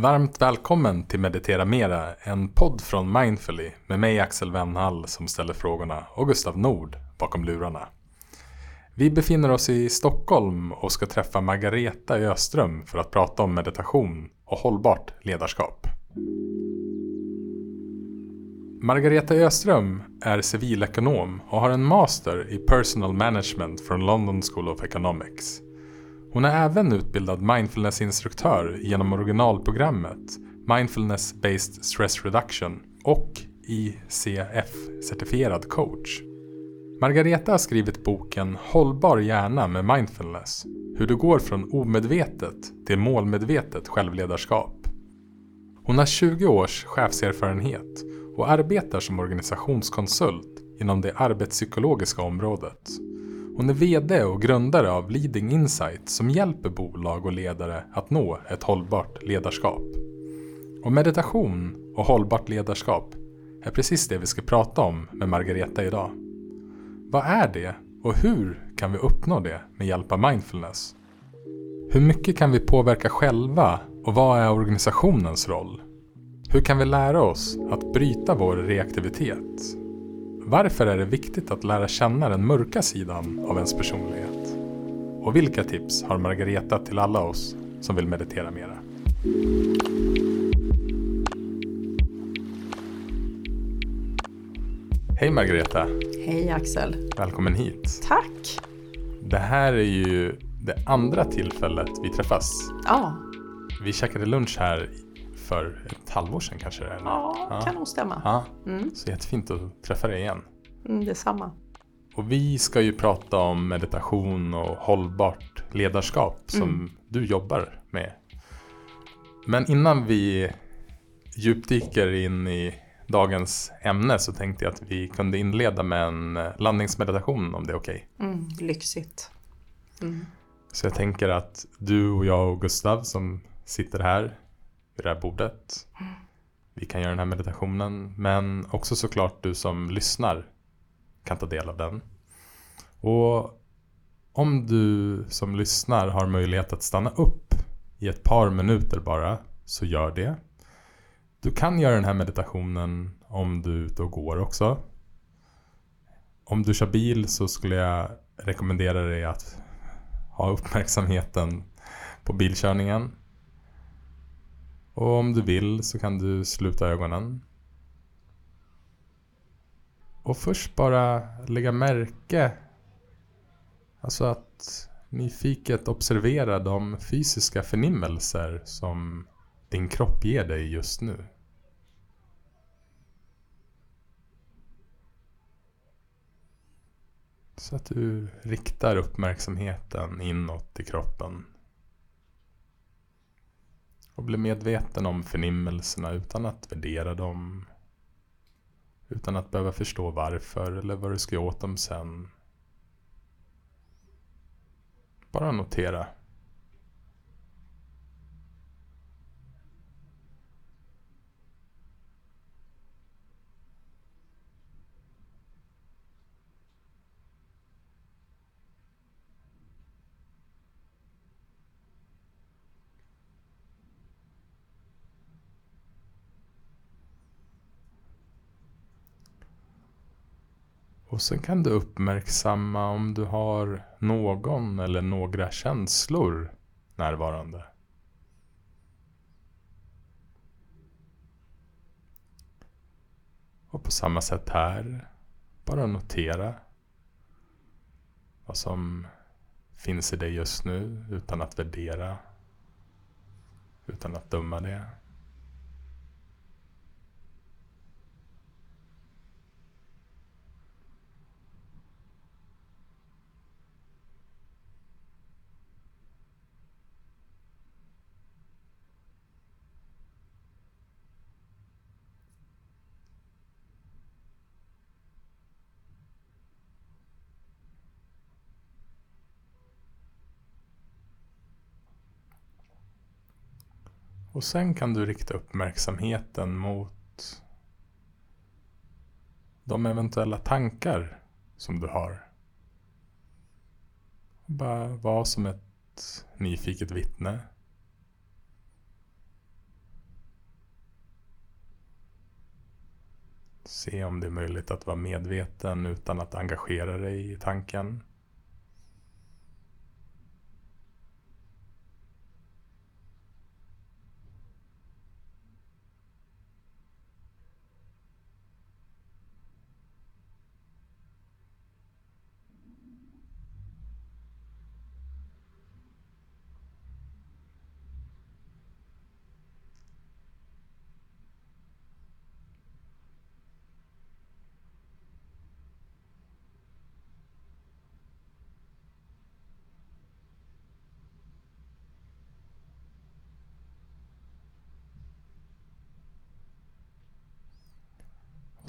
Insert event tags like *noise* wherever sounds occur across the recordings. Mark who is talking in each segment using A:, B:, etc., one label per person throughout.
A: Varmt välkommen till Meditera Mera, en podd från Mindfully med mig Axel Wennhall som ställer frågorna och Gustav Nord bakom lurarna. Vi befinner oss i Stockholm och ska träffa Margareta Öström för att prata om meditation och hållbart ledarskap. Margareta Öström är civilekonom och har en master i personal management från London School of Economics. Hon är även utbildad mindfulnessinstruktör genom originalprogrammet Mindfulness Based Stress Reduction och ICF-certifierad coach. Margareta har skrivit boken Hållbar hjärna med mindfulness. Hur du går från omedvetet till målmedvetet självledarskap. Hon har 20 års chefserfarenhet och arbetar som organisationskonsult inom det arbetspsykologiska området. Hon är VD och grundare av Leading Insight som hjälper bolag och ledare att nå ett hållbart ledarskap. Och meditation och hållbart ledarskap är precis det vi ska prata om med Margareta idag. Vad är det och hur kan vi uppnå det med hjälp av mindfulness? Hur mycket kan vi påverka själva och vad är organisationens roll? Hur kan vi lära oss att bryta vår reaktivitet? Varför är det viktigt att lära känna den mörka sidan av ens personlighet? Och vilka tips har Margareta till alla oss som vill meditera mera? Hej Margareta!
B: Hej Axel!
A: Välkommen hit!
B: Tack!
A: Det här är ju det andra tillfället vi träffas.
B: Ja,
A: Vi käkade lunch här för ett halvår sedan kanske det är?
B: ja, kan nog stämma.
A: Ja,
B: Mm,
A: så jättefint att träffa dig igen.
B: mm, detsamma.
A: Och vi ska ju prata om meditation och hållbart ledarskap som
B: Mm.
A: du jobbar med. Men innan vi djupdyker in i dagens ämne så tänkte jag att vi kunde inleda med en eh, landningsmeditation om det är okej.
B: Mm, lyxigt. Mm.
A: Så jag tänker att du och jag och Gustav som sitter här vid det här bordet. Vi kan göra den här meditationen. Men också såklart du som lyssnar kan ta del av den. Och om du som lyssnar har möjlighet att stanna upp i ett par minuter bara så gör det. Du kan göra den här meditationen om du är ute och går också. Om du kör bil så skulle jag rekommendera dig att ha uppmärksamheten på bilkörningen. Och om du vill så kan du sluta ögonen. Och först bara lägga märke, alltså att nyfiket observera de fysiska förnimmelser som din kropp ger dig just nu. Så att du riktar uppmärksamheten inåt i kroppen. Och bli medveten om förnimmelserna utan att värdera dem. Utan att behöva förstå varför eller vad du ska göra åt dem sen. Bara notera. Och sen kan du uppmärksamma om du har någon eller några känslor närvarande. Och på samma sätt här, bara notera vad som finns i dig just nu utan att värdera, utan att döma det. Och sen kan du rikta uppmärksamheten mot de eventuella tankar som du har. Bara vara som ett nyfiket vittne. Se om det är möjligt att vara medveten utan att engagera dig i tanken.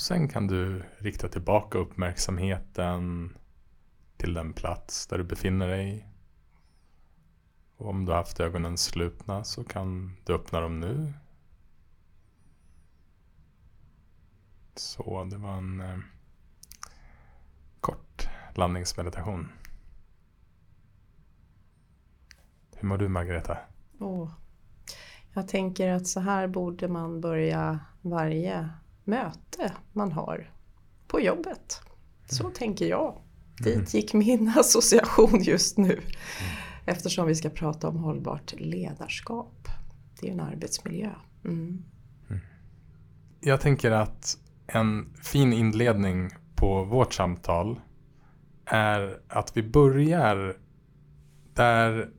A: Sen kan du rikta tillbaka uppmärksamheten till den plats där du befinner dig. Och om du har haft ögonen slutna så kan du öppna dem nu. Så det var en eh, kort landningsmeditation. Hur mår du Margareta?
B: Oh. Jag tänker att så här borde man börja varje möte man har på jobbet. Så mm. tänker jag. Dit mm. gick min *laughs* association just nu. Eftersom vi ska prata om hållbart ledarskap. Det är en arbetsmiljö. Mm.
A: mm. Jag tänker att en fin inledning på vårt samtal är att vi börjar där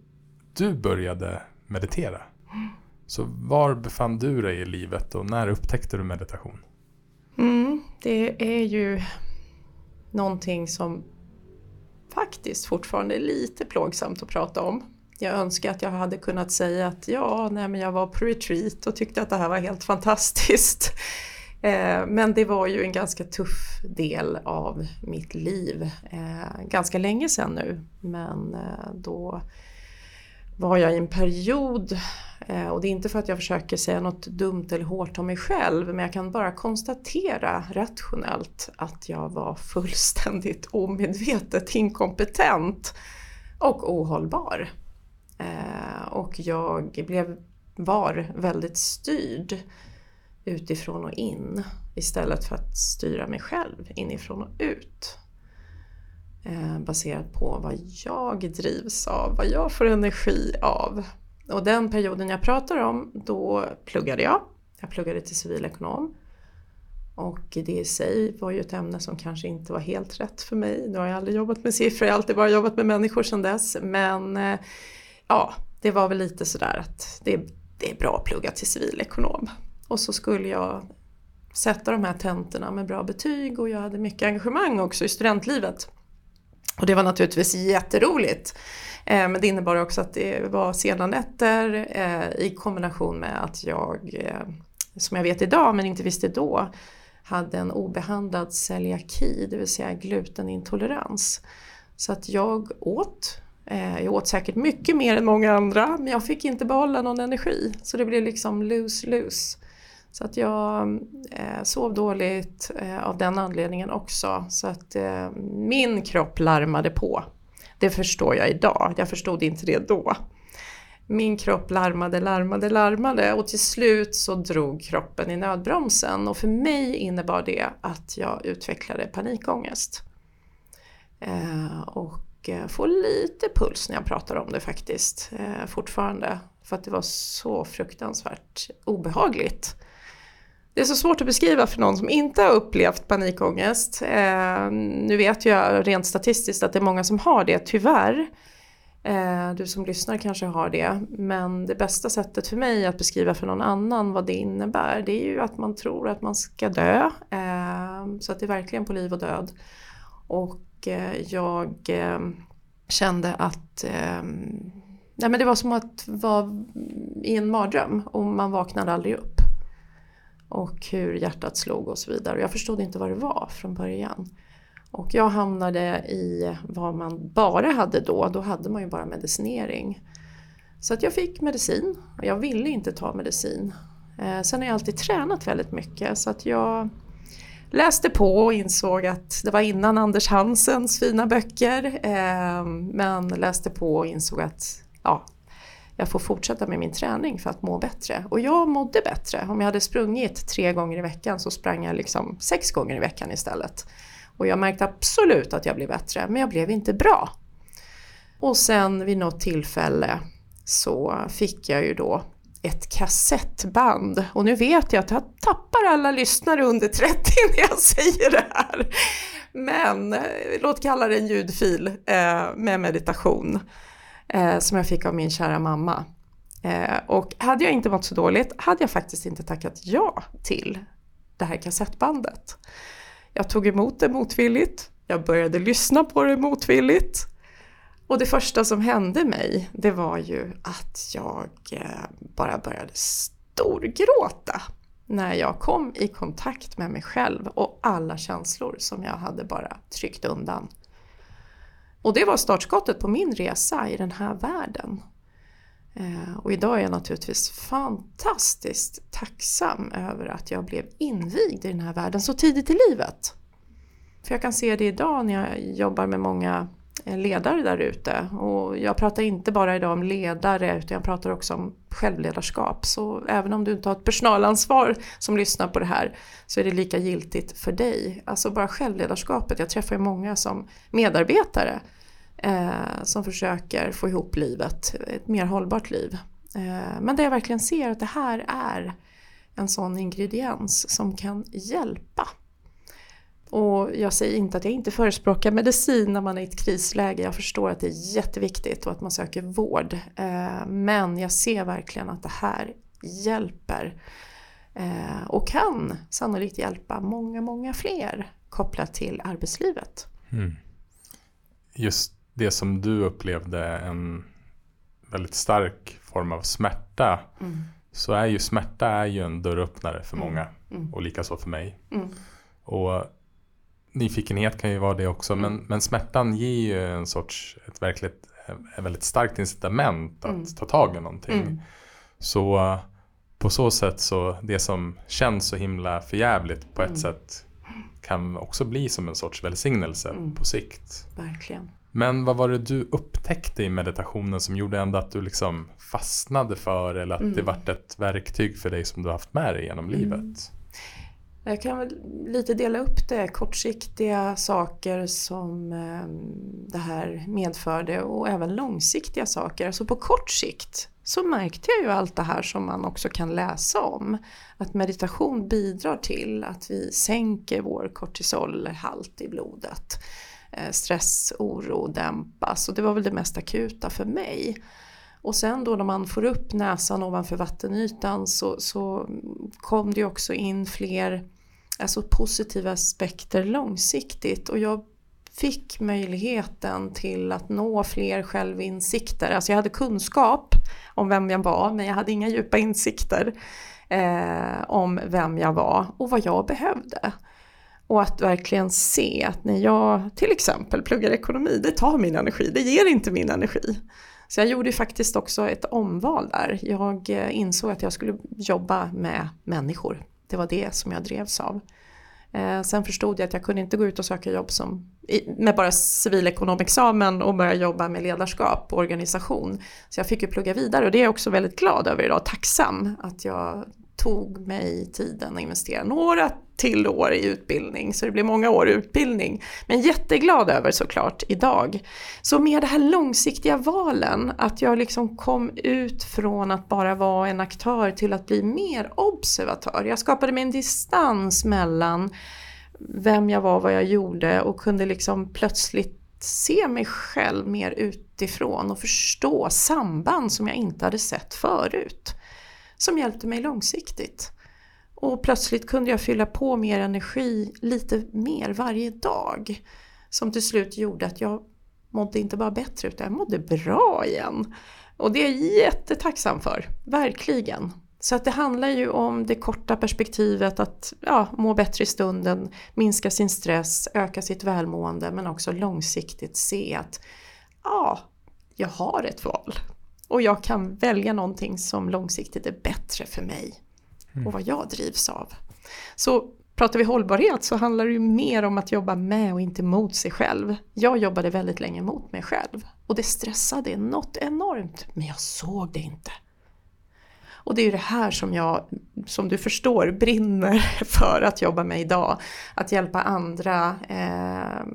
A: du började meditera. Mm. Så var befann du dig i livet och när upptäckte du meditation?
B: Mm, det är ju någonting som faktiskt fortfarande är lite plågsamt att prata om. Jag önskar att jag hade kunnat säga att ja, nej, men jag var på retreat och tyckte att det här var helt fantastiskt. *laughs* Eh, men det var ju en ganska tuff del av mitt liv. Eh, ganska länge sedan nu, men eh, då var jag i en period eh, och det är inte för att jag försöker säga något dumt eller hårt om mig själv men jag kan bara konstatera rationellt att jag var fullständigt omedvetet inkompetent och ohållbar. Eh, och jag blev, var väldigt styrd utifrån och in istället för att styra mig själv inifrån och ut. Eh, baserat på vad jag drivs av, vad jag får energi av och den perioden jag pratar om, då pluggade jag. Jag pluggade till civilekonom. Och det i sig var ju ett ämne som kanske inte var helt rätt för mig. Nu har jag aldrig jobbat med siffror, jag har alltid bara jobbat med människor sedan dess. Men eh, ja, det var väl lite sådär att det, det är bra att plugga till civilekonom. Och så skulle jag sätta de här tentorna med bra betyg och jag hade mycket engagemang också i studentlivet. Och det var naturligtvis jätteroligt. Eh, men det innebar också att det var sena nätter eh, i kombination med att jag, eh, som jag vet idag men inte visste då, hade en obehandlad celiaki, det vill säga glutenintolerans. Så att jag åt, jag åt säkert mycket mer än många andra men jag fick inte behålla någon energi. Så det blev liksom lose-lose. Så att jag eh, sov dåligt eh, av den anledningen också. Så att eh, min kropp larmade på det förstår jag idag, jag förstod inte det då. Min kropp larmade, larmade, larmade och till slut så drog kroppen i nödbromsen och för mig innebar det att jag utvecklade panikångest. Eh, och eh, får lite puls när jag pratar om det faktiskt, eh, fortfarande. För att det var så fruktansvärt obehagligt. Det är så svårt att beskriva för någon som inte har upplevt panikångest. Eh, nu vet jag rent statistiskt att det är många som har det, tyvärr. Eh, du som lyssnar kanske har det. Men det bästa sättet för mig att beskriva för någon annan vad det innebär det är ju att man tror att man ska dö. Eh, så att det är verkligen på liv och död. Och eh, jag eh, kände att eh, nej men det var som att vara i en mardröm och man vaknade aldrig upp och hur hjärtat slog och så vidare. Jag förstod inte vad det var från början. Och jag hamnade i vad man bara hade då, då hade man ju bara medicinering. Så att jag fick medicin och jag ville inte ta medicin. Eh, sen har jag alltid tränat väldigt mycket så att jag läste på och insåg att det var innan Anders Hansens fina böcker. Eh, men läste på och insåg att ja, jag får fortsätta med min träning för att må bättre. Och jag mådde bättre. Om jag hade sprungit tre gånger i veckan så sprang jag liksom sex gånger i veckan istället. Och jag märkte absolut att jag blev bättre, men jag blev inte bra. Och sen vid något tillfälle så fick jag ju då ett kassettband. Och nu vet jag att jag tappar alla lyssnare under 30 när jag *laughs* säger det här. Men eh, låt kalla det en ljudfil eh, med meditation eh, som jag fick av min kära mamma. Eh, och hade jag inte mått så dåligt hade jag faktiskt inte tackat ja till det här kassettbandet. Jag tog emot det motvilligt, jag började lyssna på det motvilligt och det första som hände mig, det var ju att jag eh, bara började storgråta när jag kom i kontakt med mig själv och alla känslor som jag hade bara tryckt undan. Och det var startskottet på min resa i den här världen. Eh, och idag är jag naturligtvis fantastiskt tacksam över att jag blev invigd i den här världen så tidigt i livet. För jag kan se det idag när jag jobbar med många Eh, ledare där ute. Och jag pratar inte bara idag om ledare utan jag pratar också om självledarskap. Så även om du inte har ett personalansvar som lyssnar på det här så är det lika giltigt för dig. Alltså bara självledarskapet. Jag träffar ju många som medarbetare eh, som försöker få ihop livet, ett mer hållbart liv. Eh, men där jag verkligen ser att det här är en sån ingrediens som kan hjälpa och jag säger inte att jag inte förespråkar medicin när man är i ett krisläge. Jag förstår att det är jätteviktigt och att man söker vård. Eh, men jag ser verkligen att det här hjälper. Eh, och kan sannolikt hjälpa många, många fler kopplat till arbetslivet. Mm.
A: Just det som du upplevde en väldigt stark form av smärta. Mm. Så är ju smärta är ju en dörröppnare för många. Mm. Och likaså för mig. Mm. Och nyfikenhet kan ju vara det också. Mm. Men, men smärtan ger ju en sorts, ett verkligt, ett väldigt starkt incitament att mm. ta tag i någonting. Mm. Så på så sätt så det som känns så himla förjävligt på ett mm. sätt kan också bli som en sorts välsignelse mm. på sikt.
B: Verkligen.
A: Men vad var det du upptäckte i meditationen som gjorde ändå att du liksom fastnade för eller att det mm. vart ett verktyg för dig som du haft med dig genom livet?
B: Jag kan väl lite dela upp det, kortsiktiga saker som ehm, det här medförde och även långsiktiga saker. Så på kort sikt så märkte jag ju allt det här som man också kan läsa om. Att meditation bidrar till att vi sänker vår kortisolhalt i blodet. Eh, stress, oro dämpas och det var väl det mest akuta för mig. Och sen då när man får upp näsan ovanför vattenytan så, så kom det också in fler alltså positiva aspekter långsiktigt. Och jag fick möjligheten till att nå fler självinsikter. Alltså jag hade kunskap om vem jag var men jag hade inga djupa insikter eh, om vem jag var och vad jag behövde. Och att verkligen se att när jag till exempel pluggar ekonomi, det tar min energi, det ger inte min energi. Så jag gjorde faktiskt också ett omval där. Jag eh, insåg att jag skulle jobba med människor. Det var det som jag drevs av. Eh, sen förstod jag att jag kunde inte gå ut och söka jobb som, med bara civilekonomexamen och börja jobba med ledarskap och organisation. Så jag fick ju plugga vidare och det är jag också väldigt glad över idag, tacksam att jag tog mig tiden att investera några till år i utbildning, så det blir många år i utbildning. Men jätteglad över såklart idag. Så med det här långsiktiga valen, att jag liksom kom ut från att bara vara en aktör till att bli mer observatör. Jag skapade mig en distans mellan vem jag var, vad jag gjorde och kunde liksom plötsligt se mig själv mer utifrån och förstå samband som jag inte hade sett förut. Som hjälpte mig långsiktigt. Och plötsligt kunde jag fylla på mer energi lite mer varje dag. Som till slut gjorde att jag mådde inte bara bättre utan jag mådde bra igen. Och det är jag jättetacksam för, verkligen. Så att det handlar ju om det korta perspektivet att ja, må bättre i stunden, minska sin stress, öka sitt välmående men också långsiktigt se att ja, jag har ett val. Och jag kan välja någonting som långsiktigt är bättre för mig mm. och vad jag drivs av. Så pratar vi hållbarhet så handlar det ju mer om att jobba med och inte mot sig själv. Jag jobbade väldigt länge mot mig själv och det stressade något enormt, men jag såg det inte. Och det är ju det här som jag, som du förstår, brinner *laughs* för att jobba med idag. Att hjälpa andra, eh,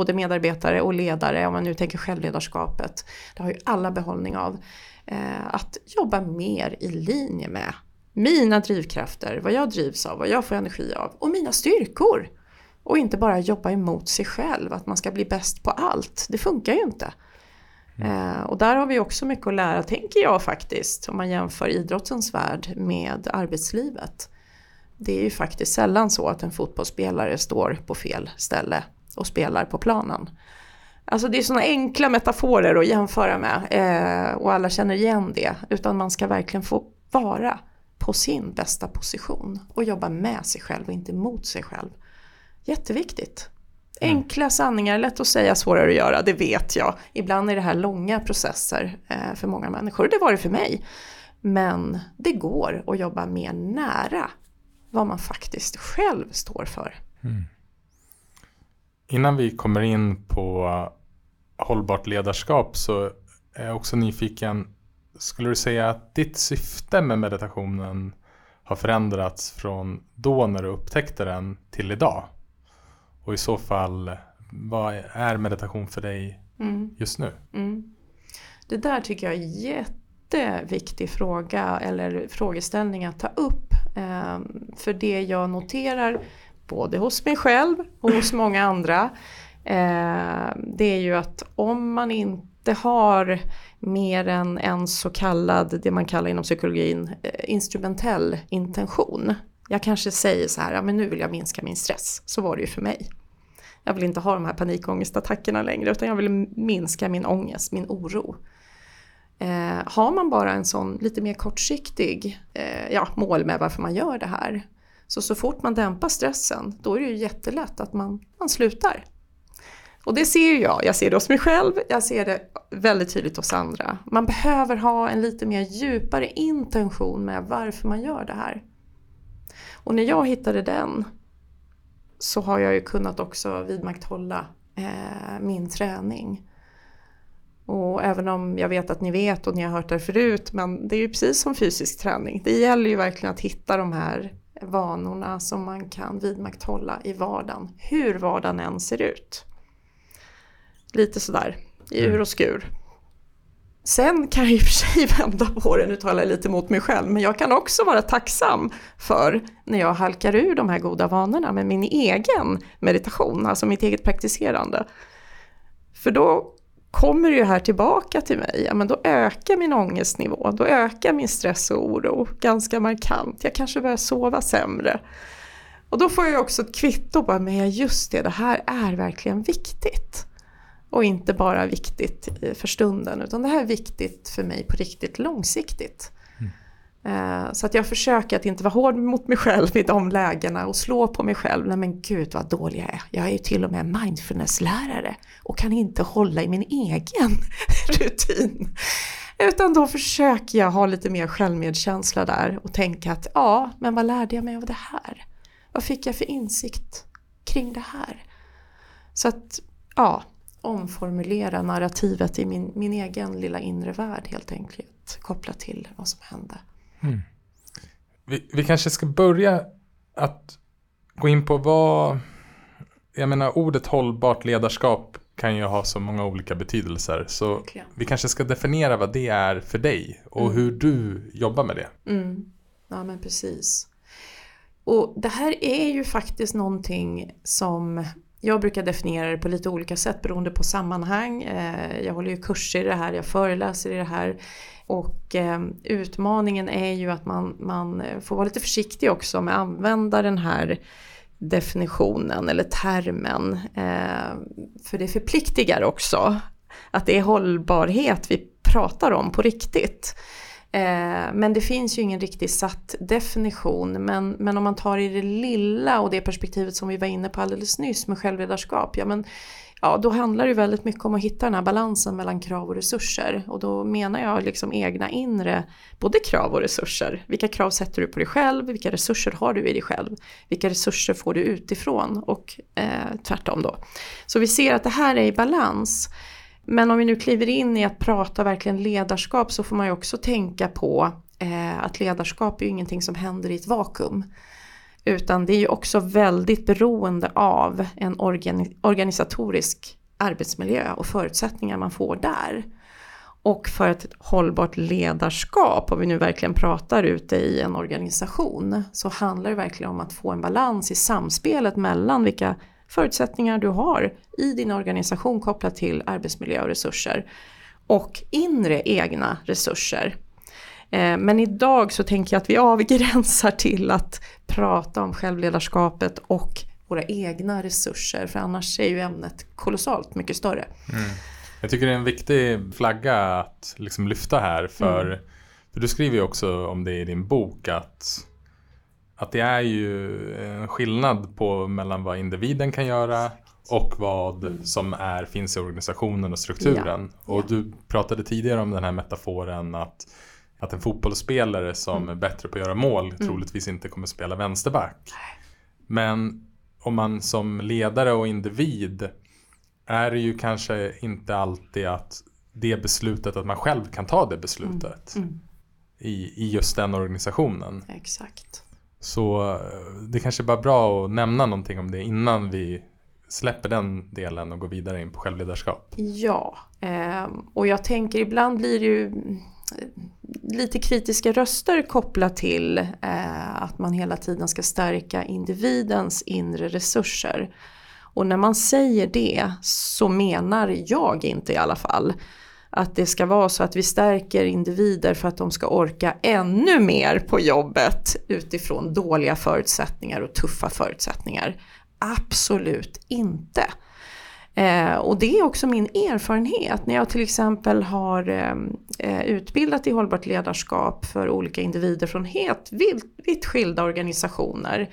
B: både medarbetare och ledare, om man nu tänker självledarskapet. Det har ju alla behållning av. Eh, att jobba mer i linje med mina drivkrafter, vad jag drivs av, vad jag får energi av och mina styrkor. Och inte bara jobba emot sig själv, att man ska bli bäst på allt. Det funkar ju inte. Mm. och där har vi också mycket att lära, tänker jag faktiskt, om man jämför idrottens värld med arbetslivet. Det är ju faktiskt sällan så att en fotbollsspelare står på fel ställe och spelar på planen. Alltså det är sådana enkla metaforer att jämföra med eh, och alla känner igen det. Utan man ska verkligen få vara på sin bästa position och jobba med sig själv och inte mot sig själv. Jätteviktigt. Mm. Enkla sanningar, lätt att säga, svårare att göra, det vet jag. Ibland är det här långa processer eh, för många människor, det var det för mig. Men det går att jobba mer nära vad man faktiskt själv står för. Mm.
A: Innan vi kommer in på hållbart ledarskap så är jag också nyfiken. Skulle du säga att ditt syfte med meditationen har förändrats från då när du upptäckte den till idag? Och i så fall, vad är meditation för dig mm. just nu? Mm.
B: Det där tycker jag är en jätteviktig fråga eller frågeställning att ta upp. Ehm, för det jag noterar både hos mig själv och hos många andra eh, det är ju att om man inte har mer än en så kallad, det man kallar inom psykologin, eh, instrumentell intention. Jag kanske säger så här, ja men nu vill jag minska min stress. Så var det ju för mig. Jag vill inte ha de här panikångestattackerna längre utan jag vill minska min ångest, min oro. Eh, har man bara en sån lite mer kortsiktig eh, ja, mål med varför man gör det här. Så så fort man dämpar stressen då är det ju jättelätt att man, man slutar. Och det ser jag, jag ser det hos mig själv, jag ser det väldigt tydligt hos andra. Man behöver ha en lite mer djupare intention med varför man gör det här. Och när jag hittade den så har jag ju kunnat också vidmakthålla eh, min träning. Och även om jag vet att ni vet och ni har hört det förut, men det är ju precis som fysisk träning. Det gäller ju verkligen att hitta de här vanorna som man kan vidmakthålla i vardagen, hur vardagen än ser ut. Lite sådär i ur och skur. Sen kan jag i och för sig *laughs* vända på det, nu talar jag lite mot mig själv, men jag kan också vara tacksam för när jag halkar ur de här goda vanorna med min egen meditation, alltså mitt eget praktiserande. För då kommer det ju här tillbaka till mig, ja men då ökar min ångestnivå, då ökar min stress och oro ganska markant. Jag kanske börjar sova sämre. Och då får jag också ett kvitto på att just det, det här är verkligen viktigt. Och inte bara viktigt för stunden utan det här är viktigt för mig på riktigt långsiktigt. Eh, så att jag försöker att inte vara hård mot mig själv i de lägena och slå på mig själv. Nej men gud vad dålig jag är. Jag är ju till och med mindfulnesslärare och kan inte hålla i min egen *laughs* rutin. Utan då försöker jag ha lite mer självmedkänsla där och tänka att ja, men vad lärde jag mig av det här? Vad fick jag för insikt kring det här? Så att ja, omformulera narrativet i min, min egen lilla inre värld helt enkelt. Kopplat till vad som hände. Mm.
A: Vi, vi kanske ska börja att gå in på vad, jag menar ordet hållbart ledarskap kan ju ha så många olika betydelser. Så Verkligen. vi kanske ska definiera vad det är för dig och mm. hur du jobbar med det.
B: Mm. Ja men precis. Och det här är ju faktiskt någonting som jag brukar definiera det på lite olika sätt beroende på sammanhang. Eh, jag håller ju kurser i det här, jag föreläser i det här. Och ehm, utmaningen är ju att man, man får vara lite försiktig också med att använda den här definitionen eller termen. Eh, för det förpliktigar också. Att det är hållbarhet vi pratar om på riktigt. Eh, men det finns ju ingen riktigt satt definition. Men, men om man tar i det lilla och det perspektivet som vi var inne på alldeles nyss med självledarskap. Ja, men ja, då handlar det väldigt mycket om att hitta den här balansen mellan krav och resurser. Och då menar jag liksom egna inre, både krav och resurser. Vilka krav sätter du på dig själv? Vilka resurser har du i dig själv? Vilka resurser får du utifrån? Och eh, tvärtom då. Så vi ser att det här är i balans. Men om vi nu kliver in i att prata verkligen ledarskap så får man ju också tänka på eh, att ledarskap är ju ingenting som händer i ett vakuum. Utan det är ju också väldigt beroende av en organi organisatorisk arbetsmiljö och förutsättningar man får där. Och för ett hållbart ledarskap, om vi nu verkligen pratar ute i en organisation, så handlar det verkligen om att få en balans i samspelet mellan vilka förutsättningar du har i din organisation kopplat till arbetsmiljö och resurser och inre egna resurser. Eh, men idag så tänker jag att vi avgränsar till att prata om självledarskapet och våra egna resurser för annars är ju ämnet kolossalt mycket större. Mm.
A: Jag tycker det är en viktig flagga att liksom lyfta här för, mm. för du skriver ju också om det i din bok att, att det är ju en skillnad på mellan vad individen kan göra och vad mm. som är, finns i organisationen och strukturen. Ja. Och du pratade tidigare om den här metaforen att att en fotbollsspelare som mm. är bättre på att göra mål mm. troligtvis inte kommer spela vänsterback. Men om man som ledare och individ är det ju kanske inte alltid att det beslutet att man själv kan ta det beslutet mm. mm. I, i just den organisationen.
B: Exakt.
A: Så eh, det kanske bara är bra att nämna någonting om det innan vi släpper den delen och går vidare in på självledarskap.
B: Ja, ehm, och jag tänker ibland blir det ju eh, lite kritiska röster kopplat till eh, att man hela tiden ska stärka individens inre resurser. Och när man säger det så menar jag inte i alla fall att det ska vara så att vi stärker individer för att de ska orka ännu mer på jobbet utifrån dåliga förutsättningar och tuffa förutsättningar. Absolut inte. Eh, och det är också min erfarenhet när jag till exempel har eh, eh utbildat i hållbart ledarskap för olika individer från helt vitt, vitt skilda organisationer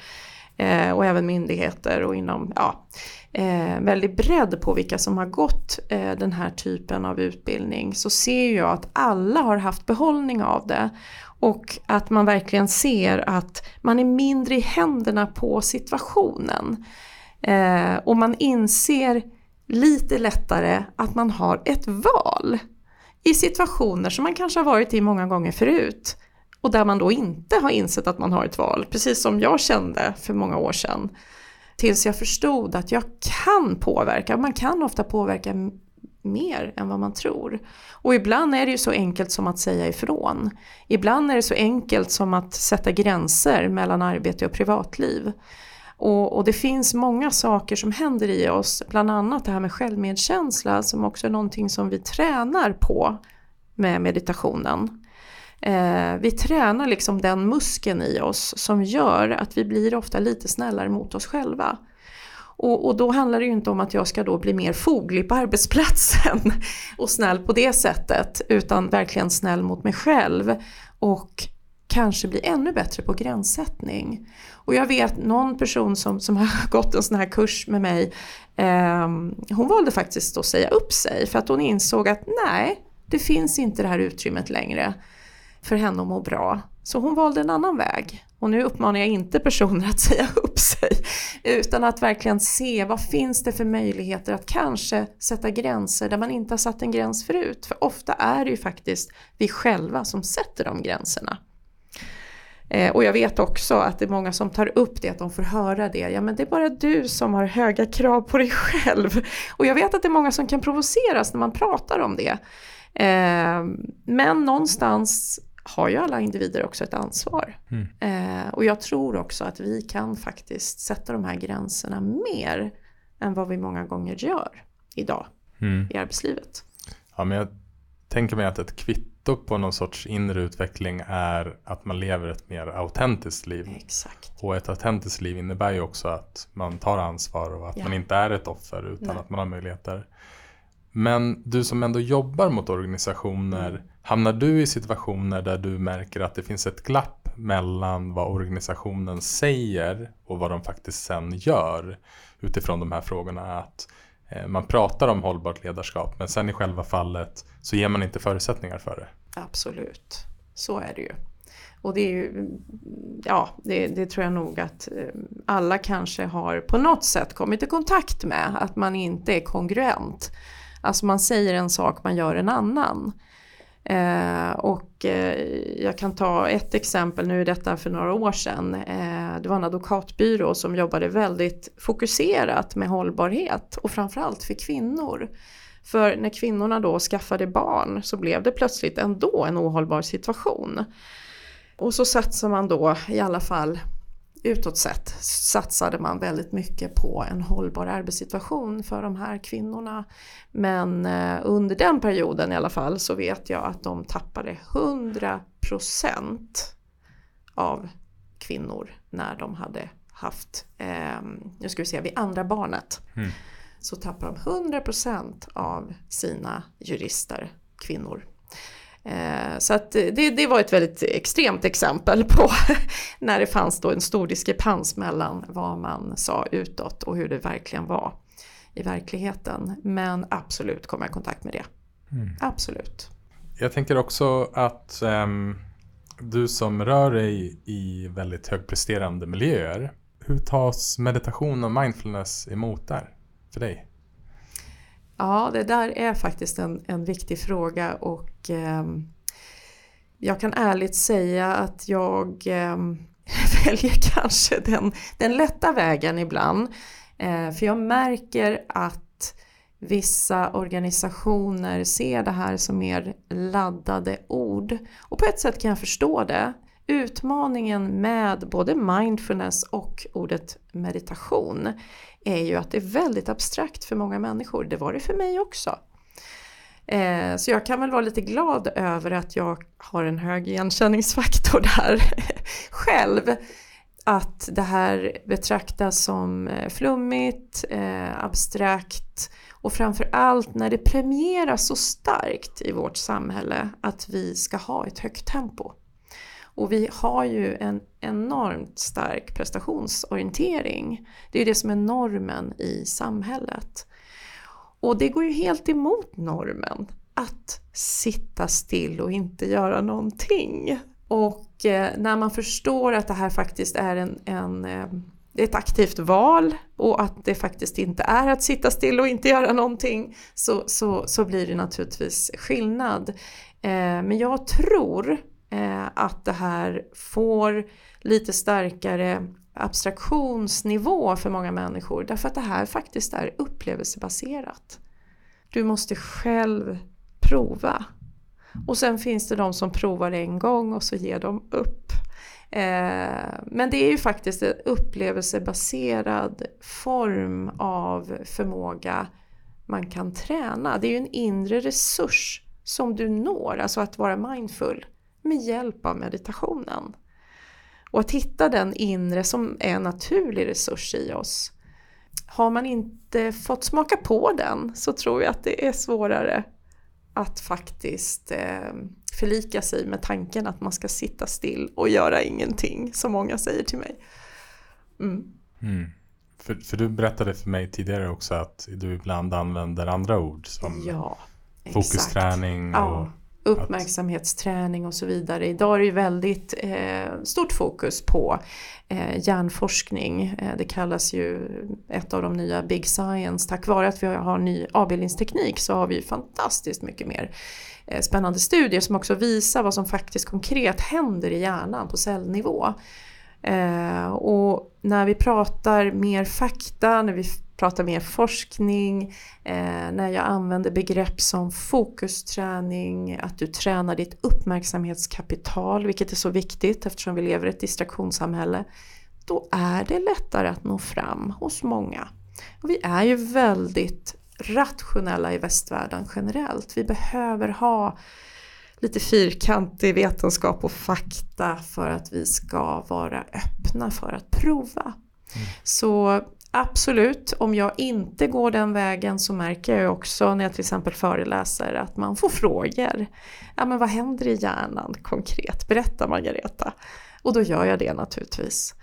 B: eh, och även myndigheter och inom ja, eh, väldigt bredd på vilka som har gått eh, den här typen av utbildning så ser jag att alla har haft behållning av det och att man verkligen ser att man är mindre i händerna på situationen. Eh, och man inser lite lättare att man har ett val i situationer som man kanske har varit i många gånger förut och där man då inte har insett att man har ett val, precis som jag kände för många år sedan. Tills jag förstod att jag kan påverka, man kan ofta påverka mer än vad man tror. Och ibland är det ju så enkelt som att säga ifrån. Ibland är det så enkelt som att sätta gränser mellan arbete och privatliv. Och, och, det finns många saker som händer i oss, bland annat det här med självmedkänsla som också är någonting som vi tränar på med meditationen. Eh, vi tränar liksom den muskeln i oss som gör att vi blir ofta lite snällare mot oss själva. Och, och, då handlar det ju inte om att jag ska då bli mer foglig på arbetsplatsen *laughs* och snäll på det sättet utan verkligen snäll mot mig själv och kanske bli ännu bättre på gränssättning. Och jag vet någon person som, som har *laughs* gått en sån här kurs med mig, eh, hon valde faktiskt att säga upp sig för att hon insåg att nej, det finns inte det här utrymmet längre för henne att må bra. Så hon valde en annan väg. Och nu uppmanar jag inte personer att *laughs* säga upp sig utan att verkligen se vad finns det för möjligheter att kanske sätta gränser där man inte har satt en gräns förut. För ofta är det ju faktiskt vi själva som sätter de gränserna. Eh, och jag vet också att det är många som tar upp det, att de får höra det. Ja men det är bara du som har höga krav på dig själv. Och jag vet att det är många som kan provoceras när man pratar om det. Eh, men någonstans har ju alla individer också ett ansvar. Mm. Eh, och jag tror också att vi kan faktiskt sätta de här gränserna mer än vad vi många gånger gör idag mm. i arbetslivet.
A: Ja, men jag tänker mig att ett kvitto kvitto på någon sorts inre utveckling är att man lever ett mer autentiskt liv.
B: Exakt.
A: Och ett autentiskt liv innebär ju också att man tar ansvar och att ja. man inte är ett offer utan Nej. att man har möjligheter. Men du som ändå jobbar mot organisationer, mm hamnar du i situationer där du märker att det finns ett glapp mellan vad organisationen säger och vad de faktiskt sen gör utifrån de här frågorna? Att eh, man pratar om hållbart ledarskap men sen i själva fallet så ger man inte förutsättningar för det.
B: Absolut, så är det ju. Och det är ju, ja, det, det, tror jag nog att eh, alla kanske har på något sätt kommit i kontakt med, att man inte är kongruent. Alltså man säger en sak, man gör en annan. Eh, och eh, jag kan ta ett exempel, nu är detta för några år sedan. Eh, det var en advokatbyrå som jobbade väldigt fokuserat med hållbarhet och framförallt för kvinnor. För när kvinnorna då skaffade barn så blev det plötsligt ändå en ohållbar situation. Och så satsar man då i alla fall utåt sett satsade man väldigt mycket på en hållbar arbetssituation för de här kvinnorna. Men eh, under den perioden i alla fall så vet jag att de tappade 100% av kvinnor när de hade haft, eh, nu ska vi se, vid andra barnet. Mm. Så tappade de 100% av sina jurister, kvinnor. Eh, så att det, det, var ett väldigt extremt exempel på *laughs* när det fanns då en stor diskrepans mellan vad man sa utåt och hur det verkligen var i verkligheten. Men absolut kom jag i kontakt med det. Mm. Absolut.
A: Jag tänker också att um, du som rör dig i väldigt högpresterande miljöer, hur tas meditation och mindfulness emot där för dig?
B: Ja, det där är faktiskt en, en viktig fråga och eh, jag kan ärligt säga att jag eh, *laughs* väljer kanske den, den lätta vägen ibland. Eh, för jag märker att vissa organisationer ser det här som mer laddade ord. Och på ett sätt kan jag förstå det. Utmaningen med både mindfulness och ordet meditation är ju att det är väldigt abstrakt för många människor. Det var det för mig också. Eh, så jag kan väl vara lite glad över att jag har en hög igenkänningsfaktor där *laughs* själv. Att det här betraktas som eh, flummigt, eh, abstrakt och framförallt när det premieras så starkt i vårt samhälle att vi ska ha ett högt tempo. Och vi har ju en enormt stark prestationsorientering. Det är det som är normen i samhället. Och det går ju helt emot normen att sitta still och inte göra någonting. Och eh, när man förstår att det här faktiskt är en, en eh, ett aktivt val och att det faktiskt inte är att sitta still och inte göra någonting så, så, så blir det naturligtvis skillnad. Eh, men jag tror eh, att det här får lite starkare abstraktionsnivå för många människor därför att det här faktiskt är upplevelsebaserat. Du måste själv prova. Och sen finns det de som provar en gång och så ger de upp. Eh, men det är ju faktiskt en upplevelsebaserad form av förmåga man kan träna. Det är ju en inre resurs som du når, alltså att vara mindful med hjälp av meditationen. Och att hitta den inre som är en naturlig resurs i oss. Har man inte fått smaka på den så tror jag att det är svårare att faktiskt eh, förlika sig med tanken att man ska sitta still och göra ingenting, som många säger till mig.
A: Mm. Mm. För, för, du berättade för mig tidigare också att du ibland använder andra ord som ja, fokusträning och ja
B: uppmärksamhetsträning och så vidare. Idag är det ju väldigt eh, stort fokus på eh, hjärnforskning. Eh, det kallas ju ett av de nya Big Science. Tack vare att vi har ny avbildningsteknik så har vi fantastiskt mycket mer eh, spännande studier som också visar vad som faktiskt konkret händer i hjärnan på cellnivå. Eh, och när vi pratar mer fakta, när vi pratar mer forskning, eh, när jag använder begrepp som fokusträning, att du tränar ditt uppmärksamhetskapital, vilket är så viktigt eftersom vi lever i ett distraktionssamhälle, då är det lättare att nå fram hos många. Och vi är ju väldigt rationella i västvärlden generellt. Vi behöver ha lite fyrkantig vetenskap och fakta för att vi ska vara öppna för att prova. Mm. Så Absolut, om jag inte går den vägen så märker jag också när jag till exempel föreläser att man får frågor. Ja men vad händer i hjärnan konkret? Berätta Margareta. Och då gör jag det naturligtvis.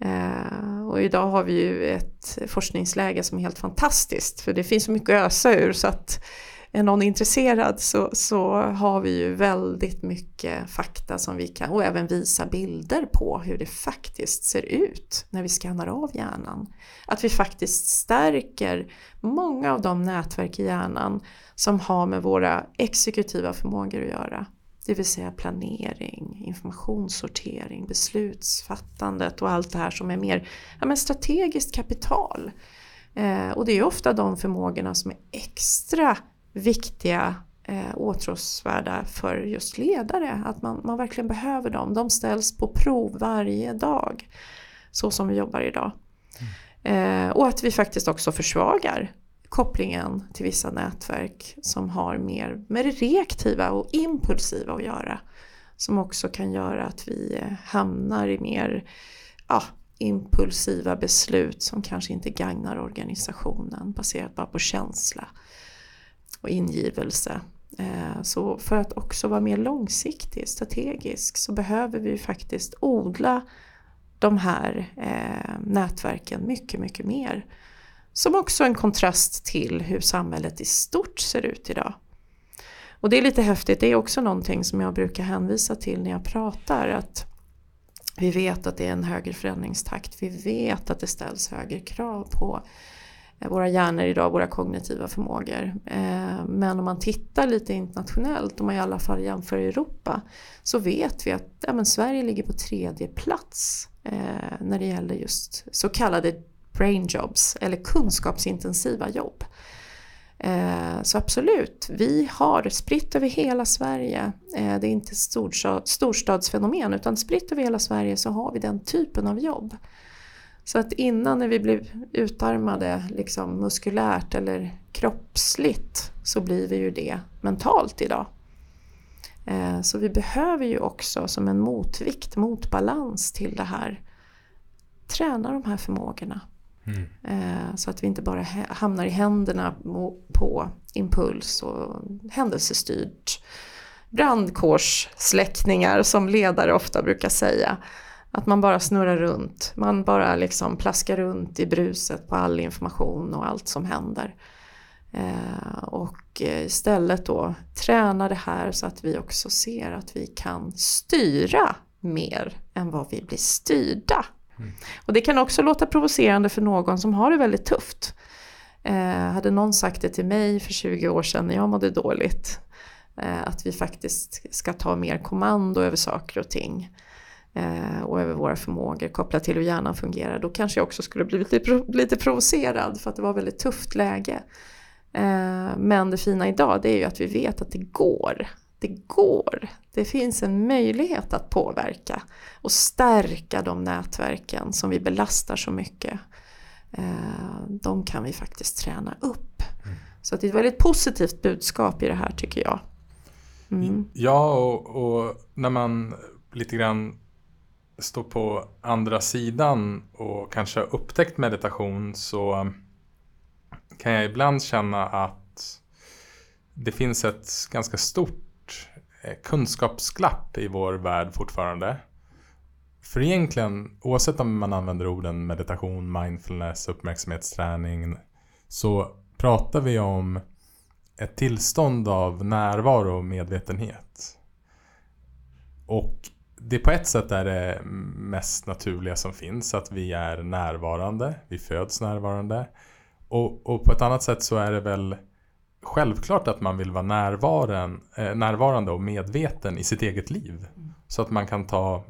B: Mm. Eh, och idag har vi ju ett forskningsläge som är helt fantastiskt för det finns så mycket att ösa ur så att är någon intresserad så, så har vi ju väldigt mycket fakta som vi kan och även visa bilder på hur det faktiskt ser ut när vi skannar av hjärnan. Att vi faktiskt stärker många av de nätverk i hjärnan som har med våra exekutiva förmågor att göra. Det vill säga planering, informationssortering, beslutsfattandet och allt det här som är mer ja, men strategiskt kapital. Eh, och det är ofta de förmågorna som är extra viktiga eh, åtråsvärda för just ledare. Att man, man verkligen behöver dem. De ställs på prov varje dag. Så som vi jobbar idag. Mm. Eh, och att vi faktiskt också försvagar kopplingen till vissa nätverk som har mer med det reaktiva och impulsiva att göra. Som också kan göra att vi eh, hamnar i mer ja, impulsiva beslut som kanske inte gagnar organisationen baserat bara på känsla och ingivelse. Eh, så för att också vara mer långsiktig, strategisk, så behöver vi faktiskt odla de här eh, nätverken mycket, mycket mer. Som också en kontrast till hur samhället i stort ser ut idag. Och det är lite häftigt, det är också någonting som jag brukar hänvisa till när jag pratar. Att vi vet att det är en högre förändringstakt, vi vet att det ställs högre krav på Eh, våra hjärnor idag, våra kognitiva förmågor. Eh, men om man tittar lite internationellt, om man i alla fall jämför Europa, så vet vi att ja, men Sverige ligger på tredje plats eh, när det gäller just så kallade brain jobs, eller kunskapsintensiva jobb. Så absolut, vi har spritt över hela Sverige, det är inte ett storstadsfenomen utan spritt över hela Sverige så har vi den typen av jobb. Så att innan när vi blev utarmade liksom muskulärt eller kroppsligt så blir vi ju det mentalt idag. Eh, så vi behöver ju också som en motvikt, motbalans till det här träna de här förmågorna. Mm. Eh, så att vi inte bara hamnar i händerna på impuls och händelsestyrt brandkårssläckningar som ledare ofta brukar säga. Att man bara snurrar runt, man bara liksom plaskar runt i bruset på all information och allt som händer. Eh, och istället då träna det här så att vi också ser att vi kan styra mer än vad vi blir styrda. Mm. Och det kan också låta provocerande för någon som har det väldigt tufft. Eh, hade någon sagt det till mig för 20 år sedan när jag mådde dåligt, eh, att vi faktiskt ska ta mer kommando över saker och ting och över våra förmågor kopplat till hur hjärnan fungerar, då kanske jag också skulle blivit lite, lite provocerad för att det var ett väldigt tufft läge. Eh, men det fina idag det är ju att vi vet att det går. Det går. Det finns en möjlighet att påverka och stärka de nätverken som vi belastar så mycket. Eh, de kan vi faktiskt träna upp. Mm. Så det är ett väldigt positivt budskap i det här tycker jag.
A: Mm. Ja, och, och, när man lite grann står på andra sidan och kanske har upptäckt meditation så kan jag ibland känna att det finns ett ganska stort eh, kunskapsglapp i vår värld fortfarande. För egentligen, oavsett om man använder orden meditation, mindfulness, uppmärksamhetsträning så pratar vi om ett tillstånd av närvaro och medvetenhet. Och det på ett sätt är det mest naturliga som finns, att vi är närvarande, vi föds närvarande. Och, och på ett annat sätt så är det väl självklart att man vill vara närvaren, eh, närvarande och medveten i sitt eget liv. Mm. Så att man kan ta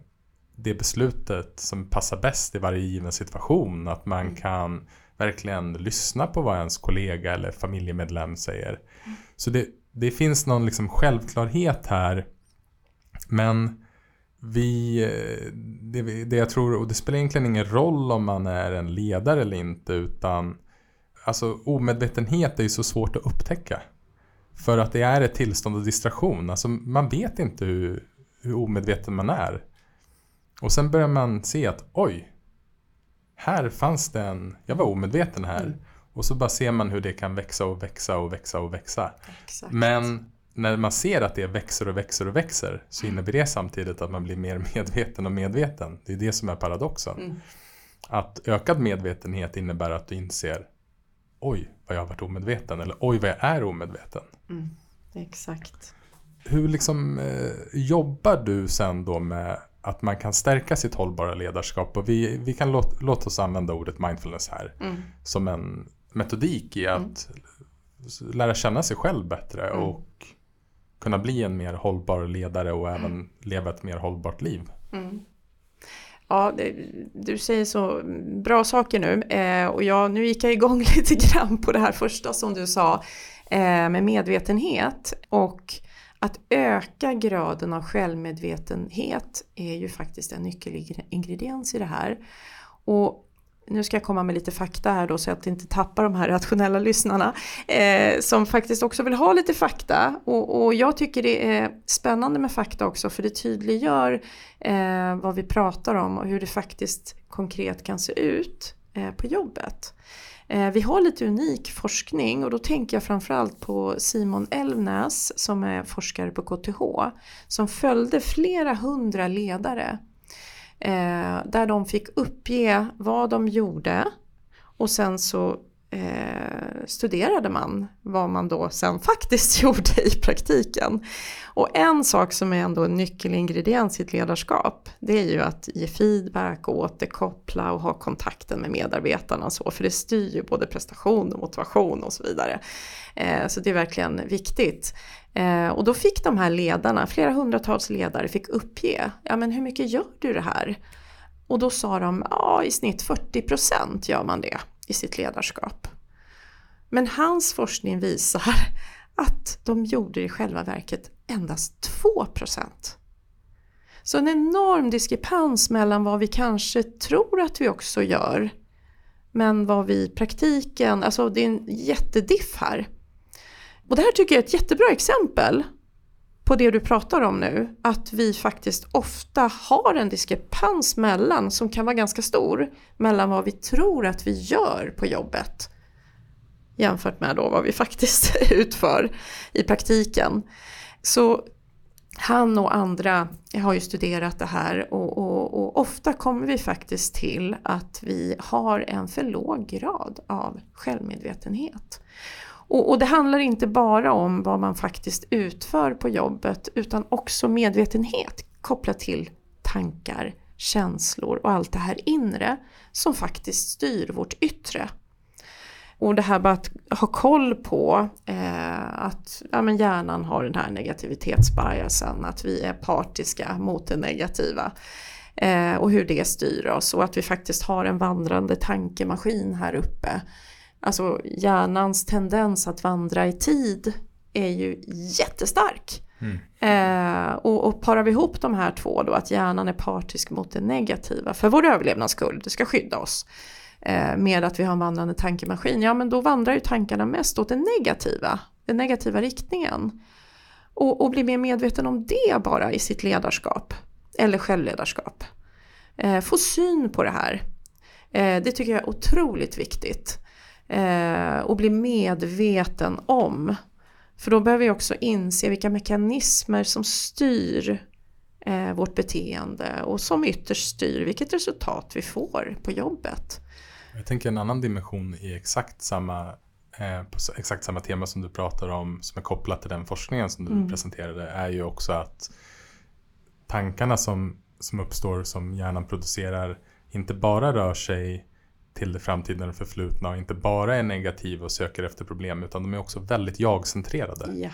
A: det beslutet som passar bäst i varje given situation. Att man mm. kan verkligen lyssna på vad ens kollega eller familjemedlem säger. Mm. Så det, det finns någon liksom självklarhet här. Men vi, eh, det, det jag tror, och det spelar egentligen ingen roll om man är en ledare eller inte utan Alltså omedvetenhet är ju så svårt att upptäcka. För att det är ett tillstånd av distraktion. Alltså man vet inte hur, hur omedveten man är. Och sen börjar man se att oj, här fanns det en, jag var omedveten här. Mm. Och så bara ser man hur det kan växa och växa och växa och växa. Exakt. Men när man ser att det växer och växer och växer så
B: Mm.
A: innebär det samtidigt att man blir mer *laughs* medveten och medveten. Det är det som är paradoxen.
B: Mm.
A: Att ökad medvetenhet innebär att du inser oj vad jag har varit omedveten eller oj vad jag är omedveten.
B: Mm. Exakt.
A: Hur liksom eh, jobbar du sen då med att man kan stärka sitt hållbara ledarskap och vi, vi kan låt, låta oss använda ordet mindfulness här
B: Mm.
A: som en metodik i att lära känna sig själv bättre
B: Mm.
A: och kunna bli en mer hållbar ledare och även leva ett mer hållbart liv.
B: Mm. Ja, det, du säger så bra saker nu eh, och jag, nu gick jag igång *laughs* lite grann på det här första som du sa eh, med medvetenhet och att öka graden av självmedvetenhet är ju faktiskt en nyckelingrediens i det här. Och nu ska jag komma med lite fakta här då så att jag inte tappar de här rationella lyssnarna eh, som faktiskt också vill ha lite fakta. Och, och jag tycker det är spännande med fakta också för det tydliggör eh, vad vi pratar om och hur det faktiskt konkret kan se ut eh, på jobbet. Eh, vi har lite unik forskning och då tänker jag framförallt på Simon Elvnäs som är forskare på KTH som följde flera hundra ledare eh, där de fick uppge vad de gjorde och sen så eh, studerade man vad man då sen *laughs* faktiskt gjorde i praktiken. Och en sak som är ändå en nyckelingrediens i ett ledarskap det är ju att ge feedback och återkoppla och ha kontakten med medarbetarna och så för det styr ju både prestation och motivation och så vidare. Eh, så det är verkligen viktigt. Eh, och då fick de här ledarna, flera hundratals ledare fick uppge, ja men hur mycket gör du det här? Och då sa de, ja i snitt 40% gör man det i sitt ledarskap. Men hans forskning visar *laughs* att de gjorde i själva verket endast 2%. Så en enorm diskrepans mellan vad vi kanske tror att vi också gör men vad vi i praktiken, alltså det är en jättediff här. Och det här tycker jag är ett jättebra exempel på det du pratar om nu, att vi faktiskt ofta har en diskrepans mellan, som kan vara ganska stor, mellan vad vi tror att vi gör på jobbet jämfört med då vad vi faktiskt *laughs* utför i praktiken. Så han och andra har ju studerat det här och, och, och, ofta kommer vi faktiskt till att vi har en för låg grad av självmedvetenhet. Och, och det handlar inte bara om vad man faktiskt utför på jobbet utan också medvetenhet kopplat till tankar, känslor och allt det här inre som faktiskt styr vårt yttre. Och det här med att ha koll på eh, att ja, men hjärnan har den här negativitetsbiasen, att vi är partiska mot det negativa. Eh, och hur det styr oss och att vi faktiskt har en vandrande tankemaskin här uppe. Alltså hjärnans tendens att vandra i tid är ju jättestark.
A: Mm.
B: Eh, och, och parar vi ihop de här två då, att hjärnan är partisk mot det negativa för vår överlevnadsskull, det ska skydda oss eh, med att vi har en vandrande tankemaskin, ja men då vandrar ju tankarna mest åt det negativa, den negativa riktningen. Och, och bli mer medveten om det bara i sitt ledarskap, eller självledarskap. Eh, få syn på det här. Eh, det tycker jag är otroligt viktigt. Eh, och bli medveten om. För då behöver vi också inse vilka mekanismer som styr eh, vårt beteende och som ytterst styr vilket resultat vi får på jobbet.
A: Jag tänker en annan dimension i exakt samma, eh, på exakt samma tema som du pratar om som är kopplat till den forskningen som du
B: Mm.
A: presenterade är ju också att tankarna som, som uppstår som hjärnan producerar inte bara rör sig till det framtida och förflutna och inte bara är negativa och söker efter problem utan de är också väldigt jag-centrerade.
B: Ja.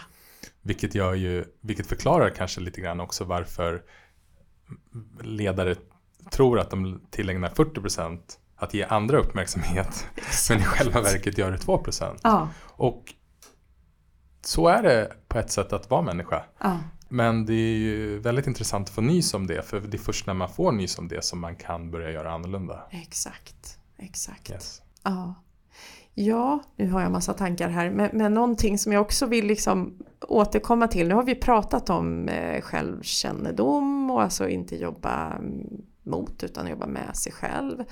A: Vilket, gör ju, vilket förklarar kanske lite grann också varför ledare tror att de tillägnar 40% att ge andra uppmärksamhet men i själva verket gör det 2%.
B: Ja,
A: Och så är det på ett sätt att vara människa.
B: ja,
A: Men det är ju väldigt intressant att få nys om det för det är först när man får nys om det som man kan börja göra annorlunda.
B: exakt. Exakt.
A: Yes.
B: Ja. ja, nu har jag massa tankar här. Men, men någonting som jag också vill liksom återkomma till. Nu har vi pratat om eh, självkännedom och alltså inte jobba mm, mot utan jobba med sig själv.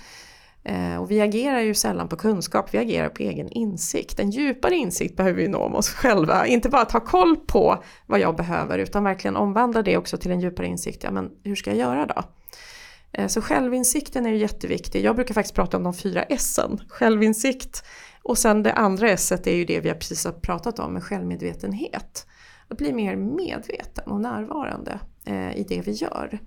B: Eh, och vi agerar ju sällan på kunskap, vi agerar på egen insikt. En djupare insikt behöver vi nå om oss själva. Inte bara ta koll på vad jag behöver utan verkligen omvandla det också till en djupare insikt. Ja, men hur ska jag göra då? Eh, så självinsikten är ju jätteviktig. Jag brukar faktiskt prata om de fyra S'en. Självinsikt och sen det andra S är ju det vi precis har pratat om med självmedvetenhet. Att bli mer medveten och närvarande eh, i det vi gör.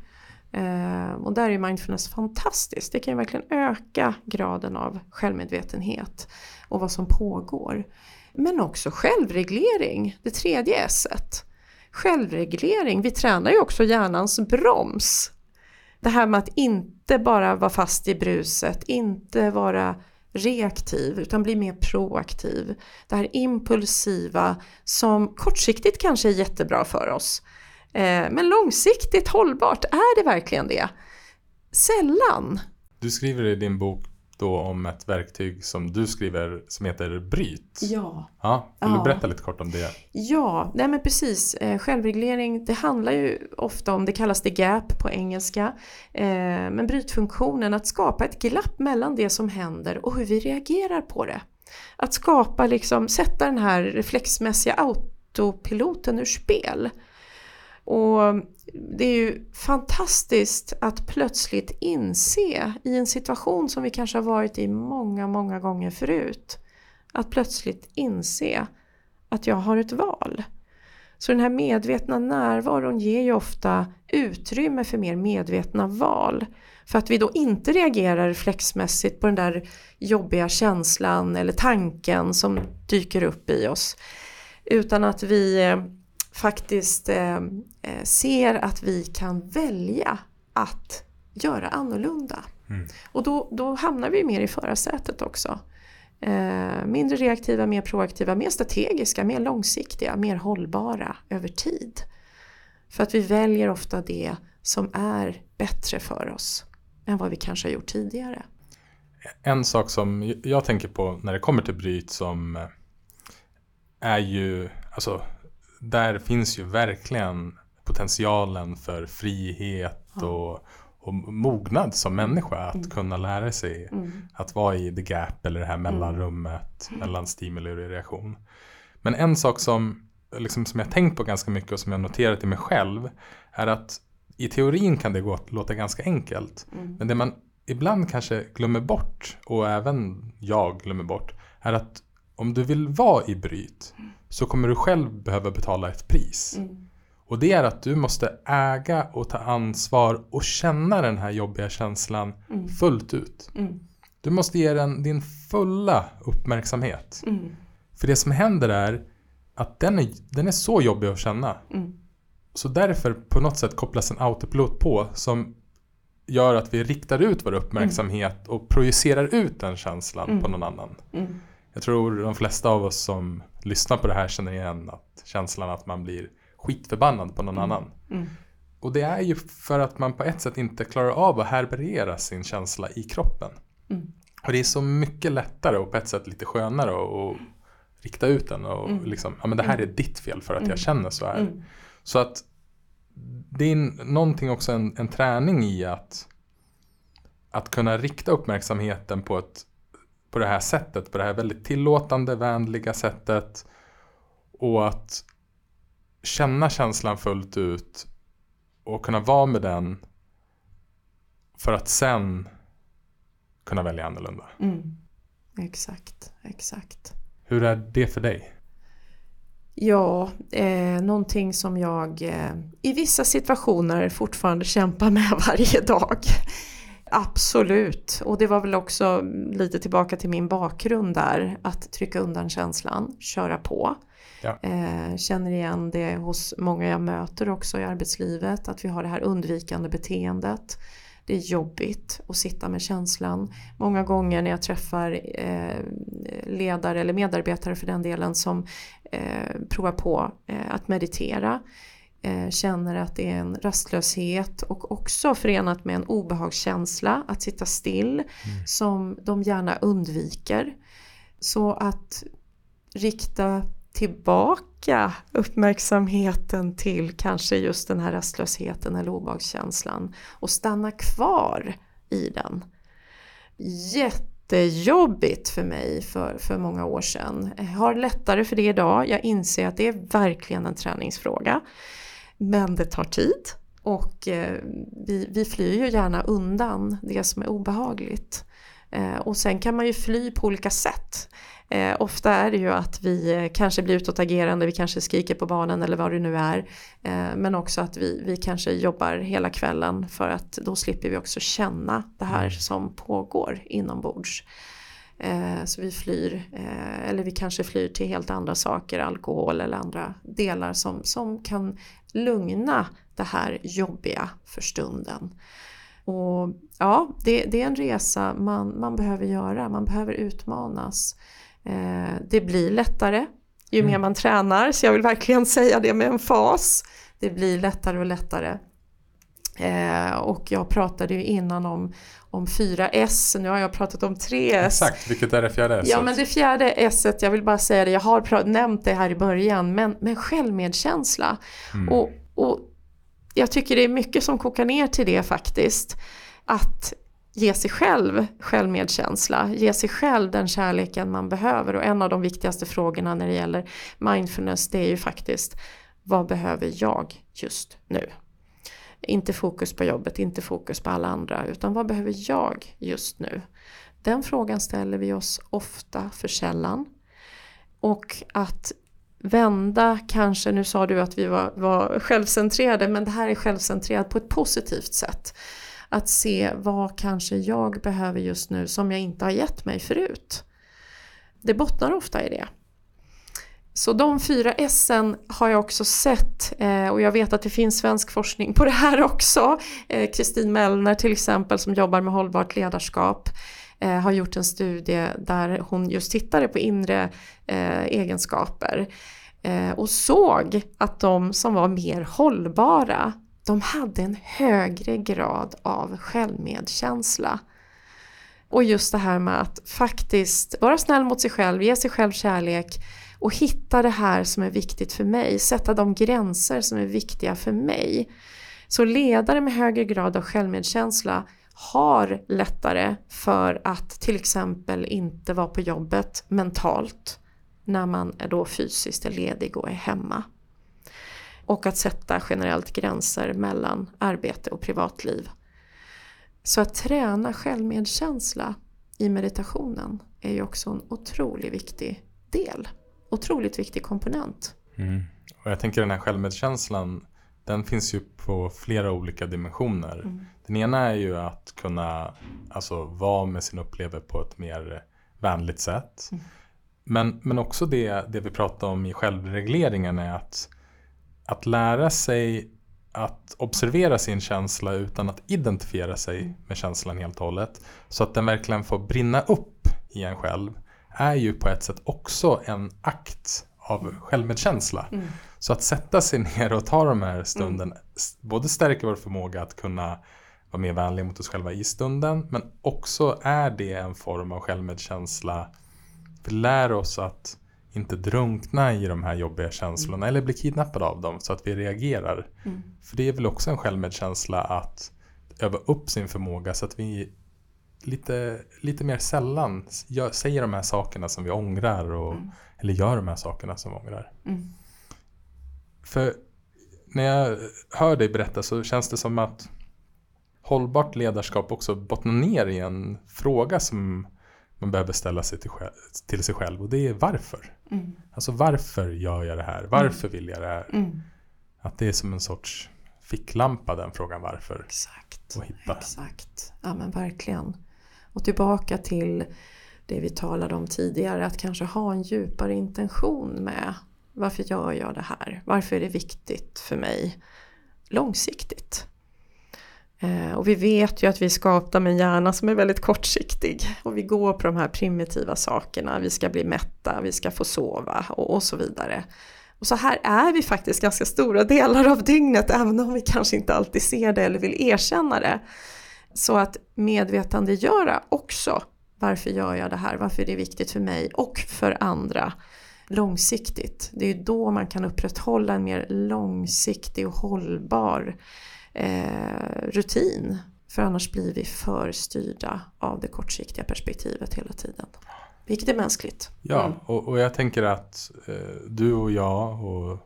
B: Eh, och där är mindfulness fantastiskt. Det kan ju verkligen öka graden av självmedvetenhet och vad som pågår. Men också självreglering, det tredje S. Självreglering, vi tränar ju också hjärnans broms. Det här med att inte bara vara fast i bruset, inte vara reaktiv utan bli mer proaktiv. Det här impulsiva som kortsiktigt kanske är jättebra för oss. Eh, men långsiktigt hållbart, är det verkligen det? Sällan.
A: Du skriver i din bok då om ett verktyg som du skriver som heter Bryt.
B: Ja.
A: ja vill ja. du berätta lite kort om det?
B: Ja, nej men precis. Eh, självreglering, det handlar ju ofta om, det kallas det gap på engelska. Eh, men brytfunktionen, att skapa ett glapp mellan det som händer och hur vi reagerar på det. Att skapa, liksom, sätta den här reflexmässiga autopiloten ur spel. Och det är ju fantastiskt att plötsligt inse i en situation som vi kanske har varit i många, många gånger förut. Att plötsligt inse att jag har ett val. Så den här medvetna närvaron ger ju ofta utrymme för mer medvetna val. För att vi då inte reagerar reflexmässigt på den där jobbiga känslan eller tanken som dyker upp i oss. Utan att vi eh, faktiskt eh, eh, ser att vi kan välja att göra annorlunda. Mm. Och då, då hamnar vi mer i förarsätet också. Eh, mindre reaktiva, mer proaktiva, mer strategiska, mer långsiktiga, mer hållbara över tid. För att vi väljer ofta det som är bättre för oss än vad vi kanske har gjort tidigare.
A: En sak som jag tänker på när det kommer till bryt som eh, är ju, alltså där finns ju verkligen potentialen för frihet ja. och, och mognad som människa. Att mm. kunna lära sig mm. att vara i the gap eller det här mellanrummet mm. mellan stimuli och reaktion. Men en sak som, liksom, som jag tänkt på ganska mycket och som jag noterat i mig själv är att i teorin kan det gå, låta ganska enkelt. Mm. Men det man ibland kanske glömmer bort och även jag glömmer bort är att om du vill vara i bryt så kommer du själv behöva betala ett pris. Mm. Och det är att du måste äga och ta ansvar och känna den här jobbiga känslan mm. fullt ut. Mm. Du måste ge den din fulla uppmärksamhet. Mm. För det som händer är att den är, den är så jobbig att känna. Mm. Så därför på något sätt kopplas en autopilot på som gör att vi riktar ut vår uppmärksamhet och projicerar ut den känslan på mm. någon annan. Jag tror de flesta av oss som lyssnar på det här känner igen att känslan att man blir skitförbannad på någon mm. annan. Mm. Och det är ju för att man på ett sätt inte klarar av att härbärgera sin känsla i kroppen. Mm. Och det är så mycket lättare och på ett sätt lite skönare att rikta ut den och mm. liksom, ja men det här är mm. ditt fel för att jag mm. känner så här. Så att det är någonting också en, en träning i att, att kunna rikta uppmärksamheten på ett på det här sättet, på det här väldigt tillåtande, vänliga sättet. Och att känna känslan fullt ut och kunna vara med den för att sen kunna välja annorlunda.
B: Mm. Exakt, exakt.
A: Hur är det för dig?
B: Ja, eh, någonting som jag eh, i vissa situationer fortfarande kämpar med *laughs* varje dag. Absolut, och det var väl också lite tillbaka till min bakgrund där, att trycka undan känslan, köra på. Ja. Eh, känner igen det hos många jag möter också i arbetslivet, att vi har det här undvikande beteendet. Det är jobbigt att sitta med känslan. Många gånger när jag träffar eh, ledare eller medarbetare för den delen som eh, provar på eh, att meditera känner att det är en rastlöshet och också förenat med en obehagskänsla att sitta still mm. som de gärna undviker. Så att rikta tillbaka uppmärksamheten till kanske just den här rastlösheten eller obehagskänslan och stanna kvar i den. jättejobbigt för mig för, för många år sedan. Jag har lättare för det idag. Jag inser att det är verkligen en träningsfråga. Men det tar tid och eh, vi, vi flyr ju gärna undan det som är obehagligt. Eh, och sen kan man ju fly på olika sätt. Eh, ofta är det ju att vi eh, kanske blir utåtagerande, vi kanske skriker på barnen eller vad det nu är. Eh, men också att vi, vi kanske jobbar hela kvällen för att då slipper vi också känna det här mm. som pågår inombords. Eh, så vi flyr, eh, eller vi kanske flyr till helt andra saker, alkohol eller andra delar som, som kan lugna det här jobbiga för stunden. Och ja, det, det är en resa man, man behöver göra, man behöver utmanas. Eh, det blir lättare ju mm. mer man tränar, så jag vill verkligen säga det med en fas. Det blir lättare och lättare. Eh, och jag pratade ju innan om, om 4S, nu har jag pratat om 3S.
A: Exakt, vilket är det fjärde S?
B: Ja men det fjärde S, jag vill bara säga det, jag har nämnt det här i början, men, men självmedkänsla. Mm. Och, och jag tycker det är mycket som kokar ner till det faktiskt. Att ge sig själv självmedkänsla, ge sig själv den kärleken man behöver och en av de viktigaste frågorna när det gäller mindfulness det är ju faktiskt vad behöver jag just nu? Inte fokus på jobbet, inte fokus på alla andra utan vad behöver jag just nu? Den frågan ställer vi oss ofta för sällan. Och att vända kanske, nu sa du att vi var, var självcentrerade men det här är självcentrerat på ett positivt sätt att se vad kanske jag behöver just nu som jag inte har gett mig förut. Det bottnar ofta i det. Så de fyra S har jag också sett eh, och jag vet att det finns svensk forskning på det här också. Eh, Kristin Mellner till exempel som jobbar med hållbart ledarskap eh, har gjort en studie där hon just tittade på inre egenskaper och såg att de som var mer hållbara de hade en högre grad av självmedkänsla. Och just det här med att faktiskt vara snäll mot sig själv, ge sig själv kärlek och hitta det här som är viktigt för mig, sätta de gränser som är viktiga för mig. Så ledare med högre grad av självmedkänsla har lättare för att till exempel inte vara på jobbet mentalt när man är då fysiskt är ledig och är hemma och att sätta generellt gränser mellan arbete och privatliv. Så att träna självmedkänsla i meditationen är ju också en otroligt viktig del. Otroligt viktig komponent.
A: Mm. Och jag tänker den här självmedkänslan den finns ju på flera olika dimensioner. Mm. Den ena är ju att kunna alltså, vara med sin upplevelse på ett mer vänligt sätt. Mm. Men, men också det, det vi pratade om i självregleringen är att att lära sig att observera sin känsla utan att identifiera sig med känslan helt och hållet. Så att den verkligen får brinna upp i en själv är ju på ett sätt också en akt av självmedkänsla. Mm. Så att sätta sig *laughs* ner och ta de här stunden mm. både stärker vår förmåga att kunna vara mer vänliga mot oss själva i stunden men också är det en form av självmedkänsla. Vi lär oss att inte drunkna i de här jobbiga känslorna mm. eller bli kidnappade av dem så att vi reagerar. Mm. För det är väl också en självmedkänsla att öva upp sin förmåga så att vi lite, lite mer sällan säger de här sakerna som vi ångrar och, mm. eller gör de här sakerna som vi ångrar. Mm. För när jag hör dig berätta så känns det som att hållbart ledarskap också bottnar ner i en fråga som man behöver ställa sig till, till sig själv och det är varför. Mm. Alltså varför gör jag det här? Varför vill jag det här? Mm. Att det är som en sorts ficklampa den frågan varför.
B: Exakt. Exakt. Ja men verkligen. Och tillbaka till det vi talade om tidigare. Att kanske ha en djupare intention med varför gör jag det här? Varför är det viktigt för mig långsiktigt? Eh, och vi vet ju att vi är skapta med en hjärna som är väldigt kortsiktig. Och vi går på de här primitiva sakerna. Vi ska bli mätta, vi ska få sova och, och så vidare. Och så här är vi faktiskt ganska stora delar av dygnet även om vi kanske inte alltid ser det eller vill erkänna det. Så att medvetandegöra också varför gör jag det här, varför är det viktigt för mig och för andra långsiktigt. Det är då man kan upprätthålla en mer långsiktig och hållbar eh, rutin För annars blir vi för styrda av det kortsiktiga perspektivet hela tiden. Vilket är mänskligt.
A: Ja, mm. och, och, jag tänker att eh, du och jag och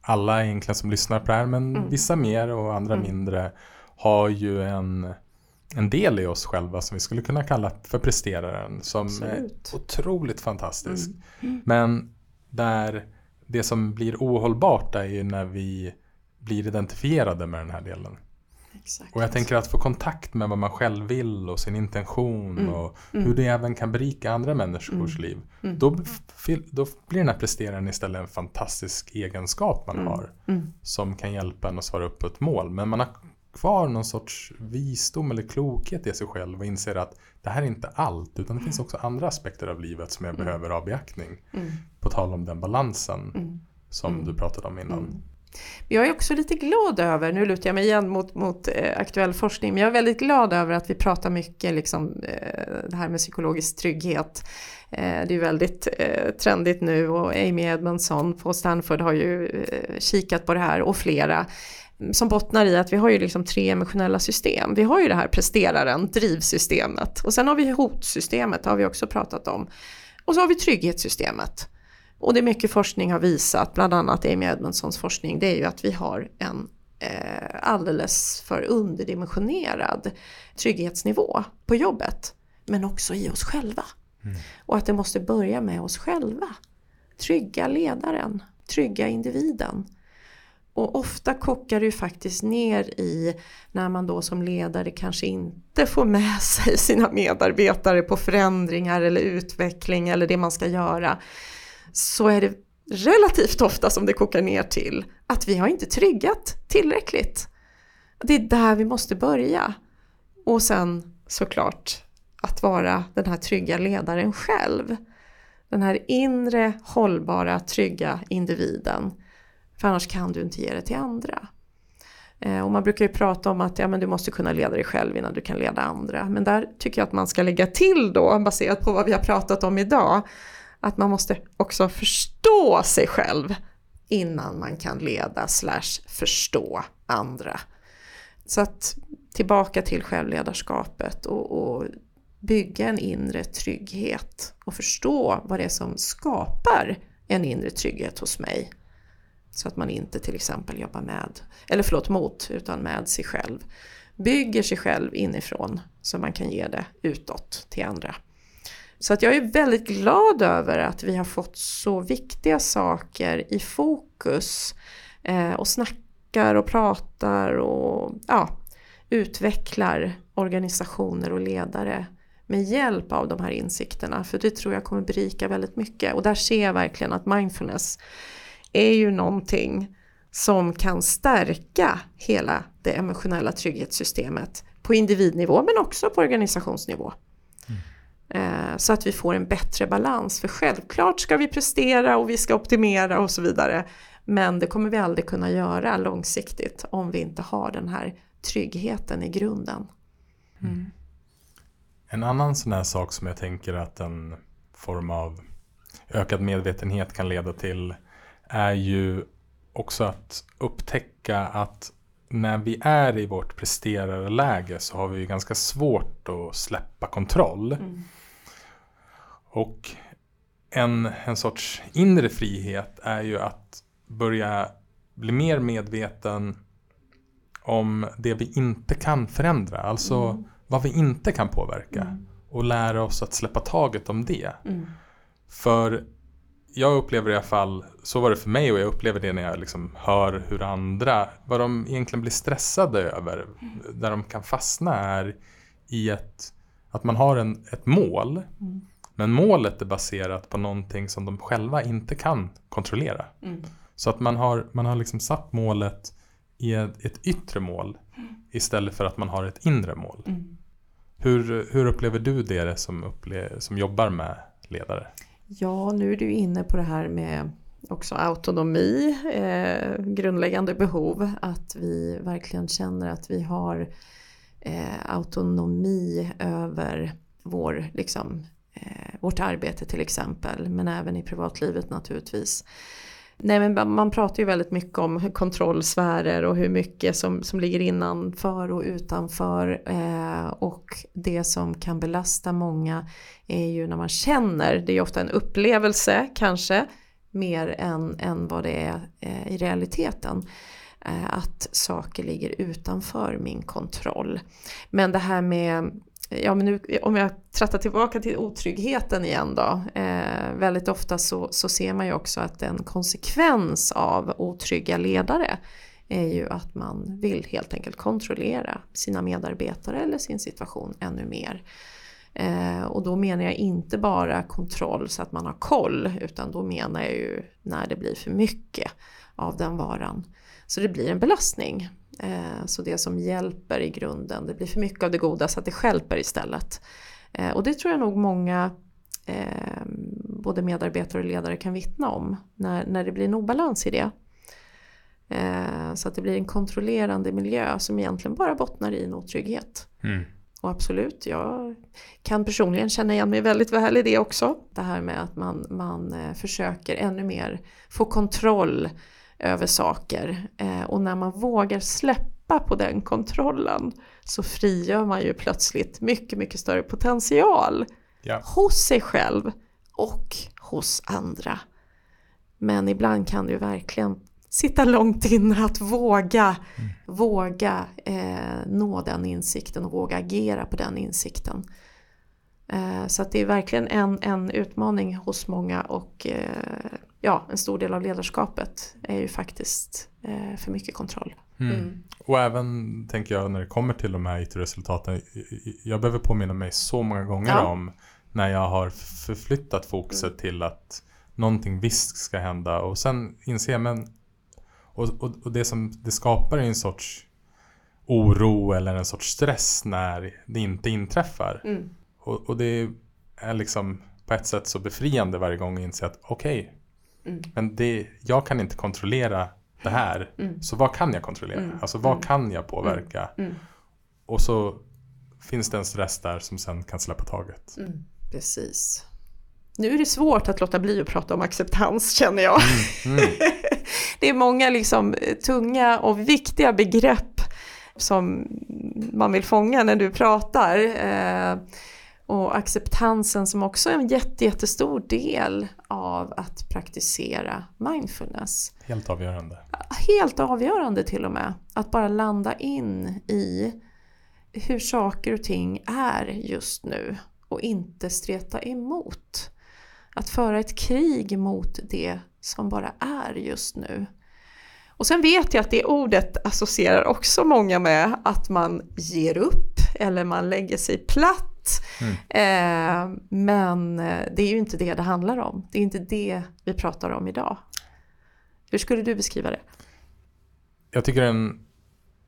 A: alla egentligen som lyssnar på det här, men mm. vissa mer och andra mm. mindre, har ju en, en del i oss själva som vi skulle kunna kalla för presteraren. Som Absolut. är otroligt fantastisk. Mm. mm. Men där det som blir ohållbart är ju när vi blir identifierade med den här delen. Exakt. Och jag tänker att få kontakt med vad man själv vill och sin intention mm. och mm. hur det även kan berika andra människors mm. liv. Mm. Då, då blir den här presteraren istället en fantastisk egenskap man mm. har. Mm. Som kan hjälpa en att svara upp på ett mål. Men man har kvar någon sorts visdom eller klokhet i sig själv och inser att det här är inte allt utan det finns också andra aspekter av livet som jag behöver ha beaktning. På tal om den balansen som du pratade om innan.
B: Jag är också lite glad över, nu lutar jag mig igen mot, mot eh, aktuell forskning, men jag är väldigt glad över att vi pratar mycket liksom, eh, det här med psykologisk trygghet. Eh, det är väldigt eh, trendigt nu och Amy Edmondson på Stanford har ju eh, kikat på det här och flera som bottnar i att vi har ju liksom tre emotionella system. Vi har ju det här presteraren, drivsystemet och sen har vi hotsystemet, har vi också pratat om. Och så har vi trygghetssystemet. Och det mycket forskning har visat, bland annat Amy Edmondsons forskning, det är ju att vi har en eh, alldeles för underdimensionerad trygghetsnivå på jobbet. Men också i oss själva. Mm. Och att det måste börja med oss själva. Trygga ledaren, trygga individen. Och ofta kokar det ju faktiskt ner i när man då som ledare kanske inte får med *laughs* sig sina medarbetare på förändringar eller utveckling eller det man ska göra så är det relativt ofta som det kokar ner till att vi har inte tryggat tillräckligt. Det är där vi måste börja. Och sen såklart att vara den här trygga ledaren själv. Den här inre hållbara trygga individen. För annars kan du inte ge det till andra. Eh, och man brukar ju prata om att ja, men du måste kunna leda dig själv innan du kan leda andra. Men där tycker jag att man ska lägga till då, baserat på vad vi har pratat om idag, att man måste också förstå sig själv innan man kan leda slash förstå andra. Så att tillbaka till självledarskapet och, och bygga en inre trygghet och förstå vad det är som skapar en inre trygghet hos mig. Så att man inte till exempel jobbar med, eller förlåt mot, utan med sig själv. Bygger sig själv inifrån så man kan ge det utåt till andra. Så att jag är väldigt glad över att vi har fått så viktiga saker i fokus eh, och snackar och pratar och ja, utvecklar organisationer och ledare med hjälp av de här insikterna. För det tror jag kommer berika väldigt mycket. Och där ser jag verkligen att mindfulness är ju någonting som kan stärka hela det emotionella trygghetssystemet på individnivå men också på organisationsnivå. Eh, så att vi får en bättre balans. För självklart ska vi prestera och vi ska optimera och så vidare. Men det kommer vi aldrig kunna göra långsiktigt om vi inte har den här tryggheten i grunden. Mm.
A: En annan sån här sak som jag tänker att en form av ökad medvetenhet kan leda till är ju också att upptäcka att när vi är i vårt presterarläge så har vi ganska svårt att släppa kontroll. Mm. Och en, en sorts inre frihet är ju att börja bli mer medveten om det vi inte kan förändra. Alltså mm. vad vi inte kan påverka. Mm. Och lära oss att släppa taget om det. Mm. För jag upplever i alla fall, så var det för mig och jag upplever det när jag liksom hör hur andra, vad de egentligen blir stressade över. Mm. Där de kan fastna är i ett, att man har en, ett mål. Mm. Men målet är baserat på någonting som de själva inte kan kontrollera. Mm. Så att man har, man har liksom satt målet i ett, ett yttre mål mm. istället för att man har ett inre mål. Mm. Hur, hur upplever du det som, upple som jobbar med ledare?
B: Ja, nu är du inne på det här med också autonomi, eh, grundläggande behov, att vi verkligen känner att vi har eh, autonomi över vår liksom, eh, vårt arbete till exempel, men även i privatlivet naturligtvis. Nej men man pratar ju väldigt mycket om kontrollsfärer och hur mycket som, som ligger innanför och utanför. Eh, och det som kan belasta många är ju när man känner, det är ju ofta en upplevelse kanske, mer än, än vad det är eh, i realiteten. Eh, att saker ligger utanför min kontroll. Men det här med ja, men nu, om jag trattar tillbaka till otryggheten igen då. Eh, väldigt ofta så, så ser man ju också att en konsekvens av otrygga ledare är ju att man vill helt enkelt kontrollera sina medarbetare eller sin situation ännu mer. Eh, och då menar jag inte bara kontroll så att man har koll utan då menar jag ju när det blir för mycket av den varan. Så det blir en belastning. Eh, så det som hjälper i grunden, det blir för mycket av det goda så att det skälper istället. Eh, och det tror jag nog många eh, både medarbetare och ledare kan vittna om när, när det blir en obalans i det. Så att det blir en kontrollerande miljö som egentligen bara bottnar i en otrygghet. Mm. Och absolut, jag kan personligen känna igen mig väldigt väl i det också. Det här med att man, man försöker ännu mer få kontroll över saker. Eh, och när man vågar släppa på den kontrollen så frigör man ju plötsligt mycket, mycket större potential ja. hos sig själv och hos andra. Men ibland kan det ju verkligen sitta långt inne att våga, mm. våga eh, nå den insikten och våga agera på den insikten. Eh, så det är verkligen en, en utmaning hos många och eh, ja, en stor del av ledarskapet är ju faktiskt eh, för mycket kontroll.
A: Mm. Mm. Och även tänker jag när det kommer till de här IT-resultaten. Jag behöver påminna mig så många gånger ja. om när jag har förflyttat fokuset mm. till att någonting visst ska hända och sen inser jag men och, och, och, det som det skapar är en sorts oro eller en sorts stress när det inte inträffar. Mm. Och, och, det är liksom på ett sätt så befriande varje gång att inse att okej, okay, Mm. Men det, jag kan inte kontrollera det här. Mm. Så vad kan jag kontrollera? Mm. Alltså vad mm. kan jag påverka? Mm. Och så finns det en stress där som sen kan släppa taget.
B: Precis. Nu är det svårt att låta bli att prata om acceptans *laughs* känner jag. *laughs* det är många liksom tunga och viktiga begrepp som man vill fånga när du pratar. Och acceptansen som också är en jätte, jättestor del av att praktisera mindfulness.
A: Helt avgörande.
B: Helt avgörande till och med. Att bara landa in i hur saker och ting är just nu och inte streta emot. Att föra ett krig mot det som bara är just nu. Och sen vet jag att det ordet associerar också många med att man ger upp eller man lägger sig platt Mm. Eh, men eh, det är ju inte det det handlar om. Det är inte det vi pratar om idag. Hur skulle du beskriva det?
A: Jag tycker den,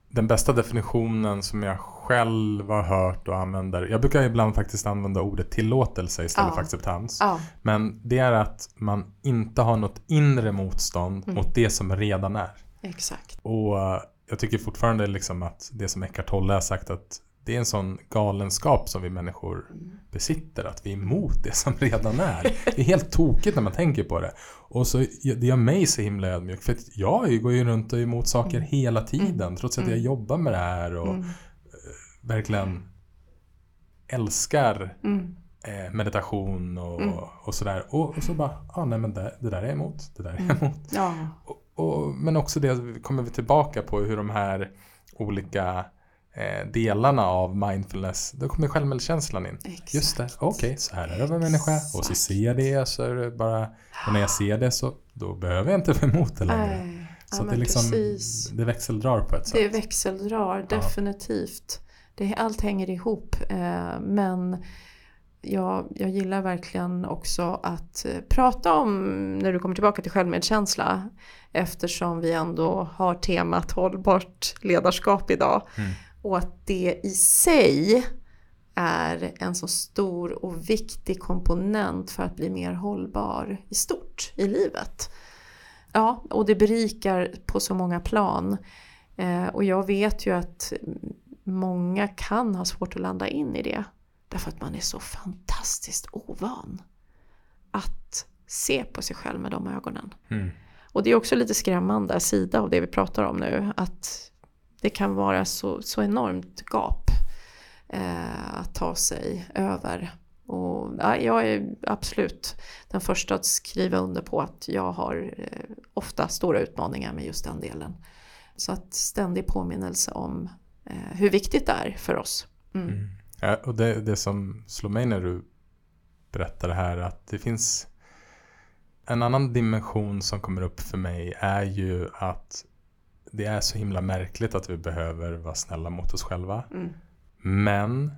A: den bästa definitionen som jag själv har hört och använder. Jag brukar ibland faktiskt använda ordet tillåtelse istället ja. för acceptans. Ja. Men det är att man inte har något inre motstånd mm. mot det som redan är.
B: Exakt.
A: Och eh, jag tycker fortfarande liksom att det som Eckart Tolle har sagt att det är en sån galenskap som vi människor besitter, att vi är emot det som redan är. Det är helt tokigt när man tänker på det. Och så, det gör mig så himla ödmjuk, för jag går ju runt och är emot saker mm. hela tiden, mm. trots att jag mm. jobbar med det här och mm. Eh, verkligen älskar mm. eh, meditation och, mm. och sådär. Och, och, så bara, ah, nej men det, det, där är jag emot, det där är jag emot. Ja. Och, och, men också det kommer vi tillbaka på hur de här olika eh, delarna av mindfulness, då kommer självmedkänslan in. Exakt. Just det, okej, okay, så här är det att vara människa. Och så ser jag det, så är det bara, och när jag ser det så då behöver jag inte *laughs* vara emot det längre. Nej. Så ja, det, liksom, det växeldrar på ett sätt.
B: Det växeldrar, definitivt. Det, allt hänger ihop. Eh, men jag, jag gillar verkligen också att eh, prata om, när du kommer tillbaka till självmedkänsla, eftersom vi ändå har temat hållbart ledarskap idag. Mm. Och att det i sig är en så stor och viktig komponent för att bli mer hållbar i stort i livet. Ja, och det berikar på så många plan. Eh, och jag vet ju att många kan ha svårt att landa in i det. Därför att man är så fantastiskt ovan att se på sig själv med de ögonen. Mm. Och det är också lite skrämmande sida av det vi pratar om nu, att det kan vara så, så enormt gap eh, att ta sig över. Och, ja, jag är absolut den första att skriva under på att jag har eh, ofta stora utmaningar med just den delen. Så att ständig påminnelse om eh, hur viktigt det är för oss.
A: Mm. Mm. Ja, och det, det som slår mig när du berättar det här att det finns en annan dimension som kommer upp för mig är ju att det är så himla märkligt att vi behöver vara snälla mot oss själva. Mm. Men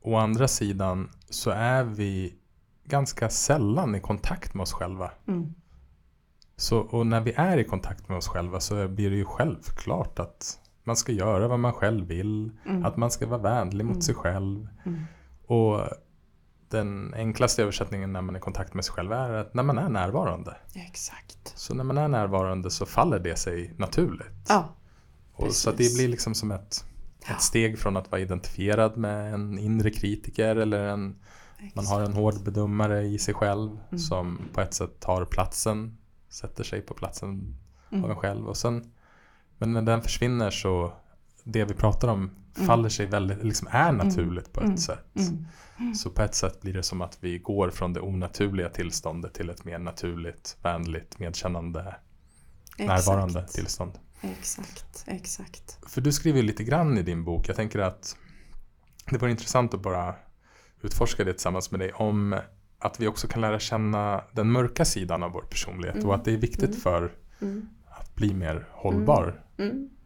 A: å andra sidan så är vi ganska sällan i kontakt med oss själva. Mm. Så, och när vi är i kontakt med oss själva så blir det ju självklart att man ska göra vad man själv vill. Mm. Att man ska vara vänlig mot mm. sig själv. Mm. Och den enklaste översättningen när man är i kontakt med sig själv är att när man är närvarande.
B: Exakt.
A: Så när man är närvarande så faller det sig naturligt.
B: Ja,
A: och så det blir liksom som ett, ett steg från att vara identifierad med en inre kritiker eller en, man har en hård bedömare i sig själv mm. som på ett sätt tar platsen, sätter sig på platsen mm. av en själv. Och sen, men när den försvinner så det vi pratar om mm. faller sig väldigt, liksom är mm. naturligt på ett mm. sätt. Så på ett sätt blir det som att vi går från det onaturliga tillståndet till ett mer naturligt, vänligt, medkännande, exakt. närvarande tillstånd.
B: Exakt, exakt.
A: För du skriver lite grann i din bok, jag tänker att det vore intressant att bara utforska det tillsammans med dig om att vi också kan lära känna den mörka sidan av vår personlighet mm. och att det är viktigt mm. för mm. att bli mer hållbar.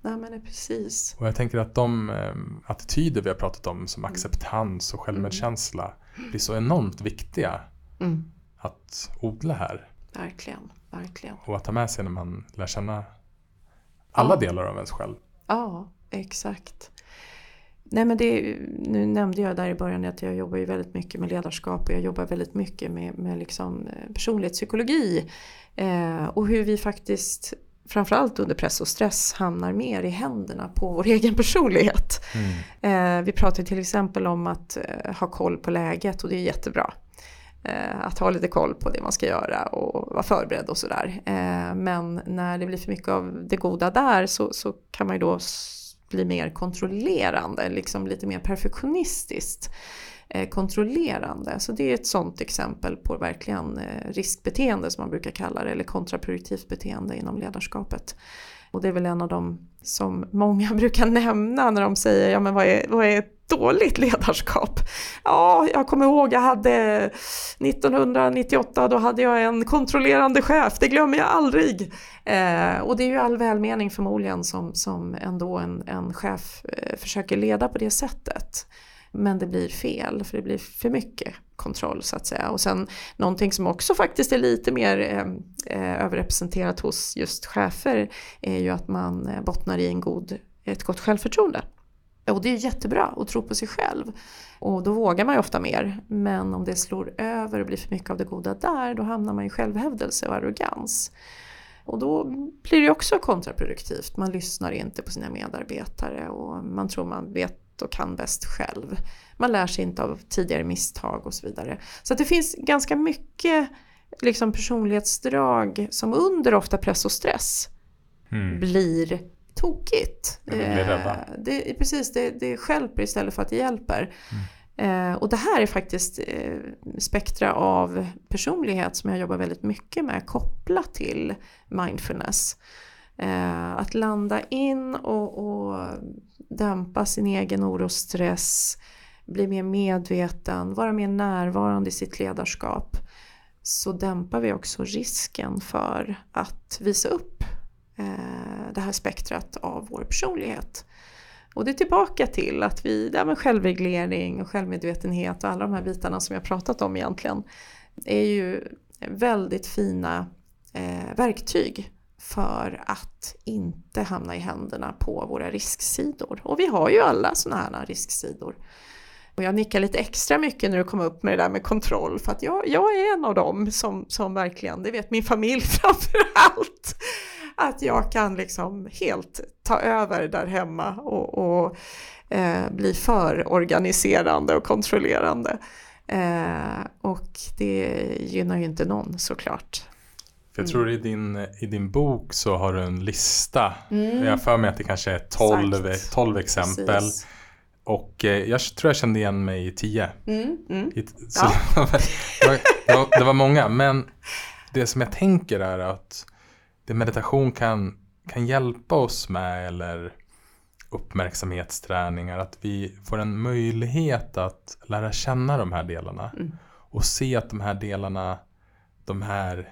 B: Nej, men precis.
A: Och jag tänker att de eh, attityder vi har pratat om som mm. acceptans och självmedkänsla mm. blir så enormt viktiga mm. att odla här.
B: Verkligen, verkligen.
A: Och att ta med sig när man lär känna alla ja. delar av ens själv.
B: Ja, exakt. Nej, men det, nu nämnde jag där i början att jag jobbar ju väldigt mycket med ledarskap och jag jobbar väldigt mycket med, med liksom eh, personlighetspsykologi. Eh, och hur vi faktiskt framförallt under press och stress hamnar mer i händerna på vår *laughs* egen personlighet. Mm. Eh, vi pratar till exempel om att eh, ha koll på läget och det är jättebra. Eh, att ha lite koll på det man ska göra och vara förberedd och sådär. Eh, men när det blir för mycket av det goda där så, så kan man ju då bli mer kontrollerande, liksom lite mer perfektionistiskt. Eh, kontrollerande. Så det är ett sådant exempel på verkligen eh, riskbeteende som man brukar kalla det, eller kontraproduktivt beteende inom ledarskapet. Och det är väl en av de som många *laughs* brukar nämna när de säger, ja men vad är, vad är ett dåligt ledarskap? Ja, jag kommer ihåg, jag hade 1998, då hade jag en kontrollerande chef, det glömmer jag aldrig. Eh, och det är ju all välmening förmodligen som, som ändå en, en chef eh, försöker leda på det sättet. Men det blir fel för det blir för mycket kontroll så att säga. Och sen någonting som också faktiskt är lite mer eh, eh överrepresenterat hos just chefer är ju att man eh, bottnar i en god, ett gott självförtroende. Och det är jättebra att tro på sig själv. Och då vågar man ju ofta mer. Men om det slår över och blir för mycket av det goda där, då hamnar man i självhävdelse och arrogans. Och då blir det också kontraproduktivt. Man lyssnar inte på sina medarbetare och man tror man vet och kan bäst själv. Man lär sig inte av tidigare misstag och så vidare. Så det finns ganska mycket liksom personlighetsdrag som under ofta press och stress mm. blir tokigt.
A: Det, blir
B: eh, det, precis, det, det skälper istället för att det hjälper. Mm. Eh, och det här är faktiskt eh, spektra av personlighet som jag jobbar väldigt mycket med kopplat till mindfulness. Eh, att landa in och, och dämpa sin egen oro och stress, bli mer medveten, vara mer närvarande i sitt ledarskap så dämpar vi också risken för att visa upp eh, det här spektrat av vår personlighet. Och det är tillbaka till att vi, det här med självreglering och självmedvetenhet och alla de här bitarna som jag pratat om egentligen är ju väldigt fina eh, verktyg för att inte hamna i händerna på våra risksidor. Och vi har ju alla sådana här risksidor. Och jag nickar lite extra mycket när du kom upp med det där med kontroll för att jag, jag är en av dem som, som verkligen, det vet min familj *laughs* framför allt, att jag kan liksom helt ta över där hemma och, och eh, bli för organiserande och kontrollerande. Eh, och det gynnar ju inte någon såklart.
A: För jag
B: Mm.
A: tror i din, i din bok så har du en lista.
B: Mm.
A: Jag har för mig att det kanske är 12,
B: Exakt.
A: 12 exempel.
B: Precis.
A: Och eh, jag tror jag kände igen mig i 10.
B: Mm, mm.
A: Så det, var, det, var, det var många. Men det som jag tänker är att det meditation kan, kan hjälpa oss med eller uppmärksamhetsträningar. Att vi får en möjlighet att lära känna de här delarna.
B: Mm.
A: Och se att de här delarna, de här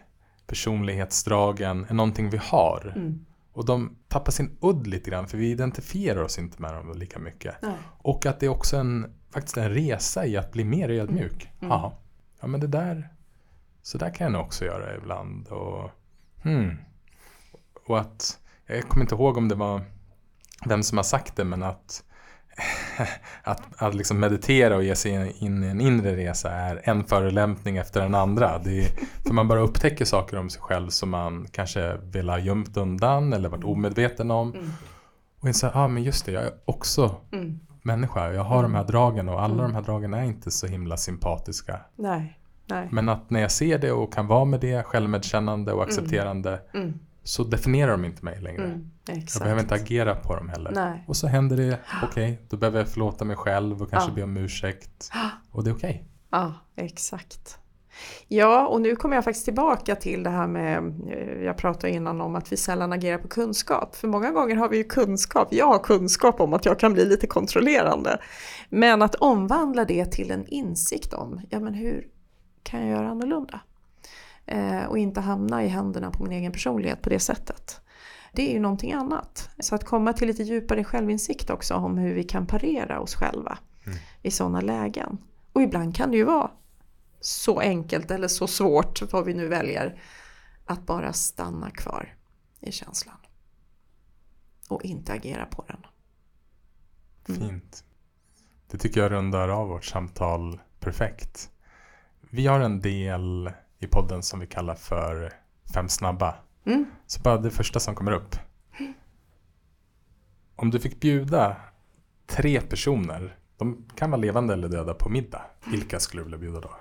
A: personlighetsdragen är någonting vi har.
B: Mm.
A: Och de tappar sin udd lite grann för vi identifierar oss inte med dem lika mycket.
B: Nej.
A: Och att det är också en, faktiskt en resa i att bli mer ödmjuk.
B: Mm.
A: Jaha, ja men det där, så där kan jag nog också göra ibland. Och, hmm. och att, jag kommer inte ihåg om det var vem som har sagt det, men att, *laughs* att, att liksom meditera och ge sig in i en inre resa är en förolämpning efter den andra. Det är, för man bara upptäcker saker om sig själv som man kanske vill ha gömt undan eller varit omedveten om.
B: Mm.
A: Och inser, ja ah, men just det, jag är också
B: Mm.
A: människa. Jag har de här dragen och alla
B: Mm.
A: de här dragen är inte så himla sympatiska.
B: Nej. Nej.
A: Men att när jag ser det och kan vara med det, självmedkännande och accepterande,
B: Mm.
A: Så definierar de inte mig längre.
B: Mm.
A: Jag behöver inte agera på dem heller.
B: Nej.
A: Och så händer det, *gasps* okej, då behöver jag förlåta mig själv och kanske
B: Ja.
A: be om ursäkt. *gasps* Och det är okej.
B: Ja, exakt. Ja, och nu kommer jag faktiskt tillbaka till det här med, eh, jag pratade innan om att vi sällan agerar på kunskap. För många gånger har vi ju kunskap, jag har kunskap om att jag kan bli lite kontrollerande. Men att omvandla det till en insikt om, ja men hur kan jag göra annorlunda? Eh, och inte hamna i händerna på min egen personlighet på det sättet. Det är ju någonting annat. Så att komma till lite djupare självinsikt också om hur vi kan parera oss själva
A: Mm.
B: i sådana lägen. Och ibland kan det ju vara så enkelt eller så svårt, vad vi nu väljer, att bara stanna kvar i känslan. Och inte agera på den. Mm.
A: Fint. Det tycker jag rundar av vårt samtal perfekt. Vi har en del i podden som vi kallar för Fem snabba.
B: Mm.
A: Så bara det första som kommer upp. Om du fick bjuda tre personer, de kan vara levande eller döda, på middag. Vilka skulle du vilja bjuda då?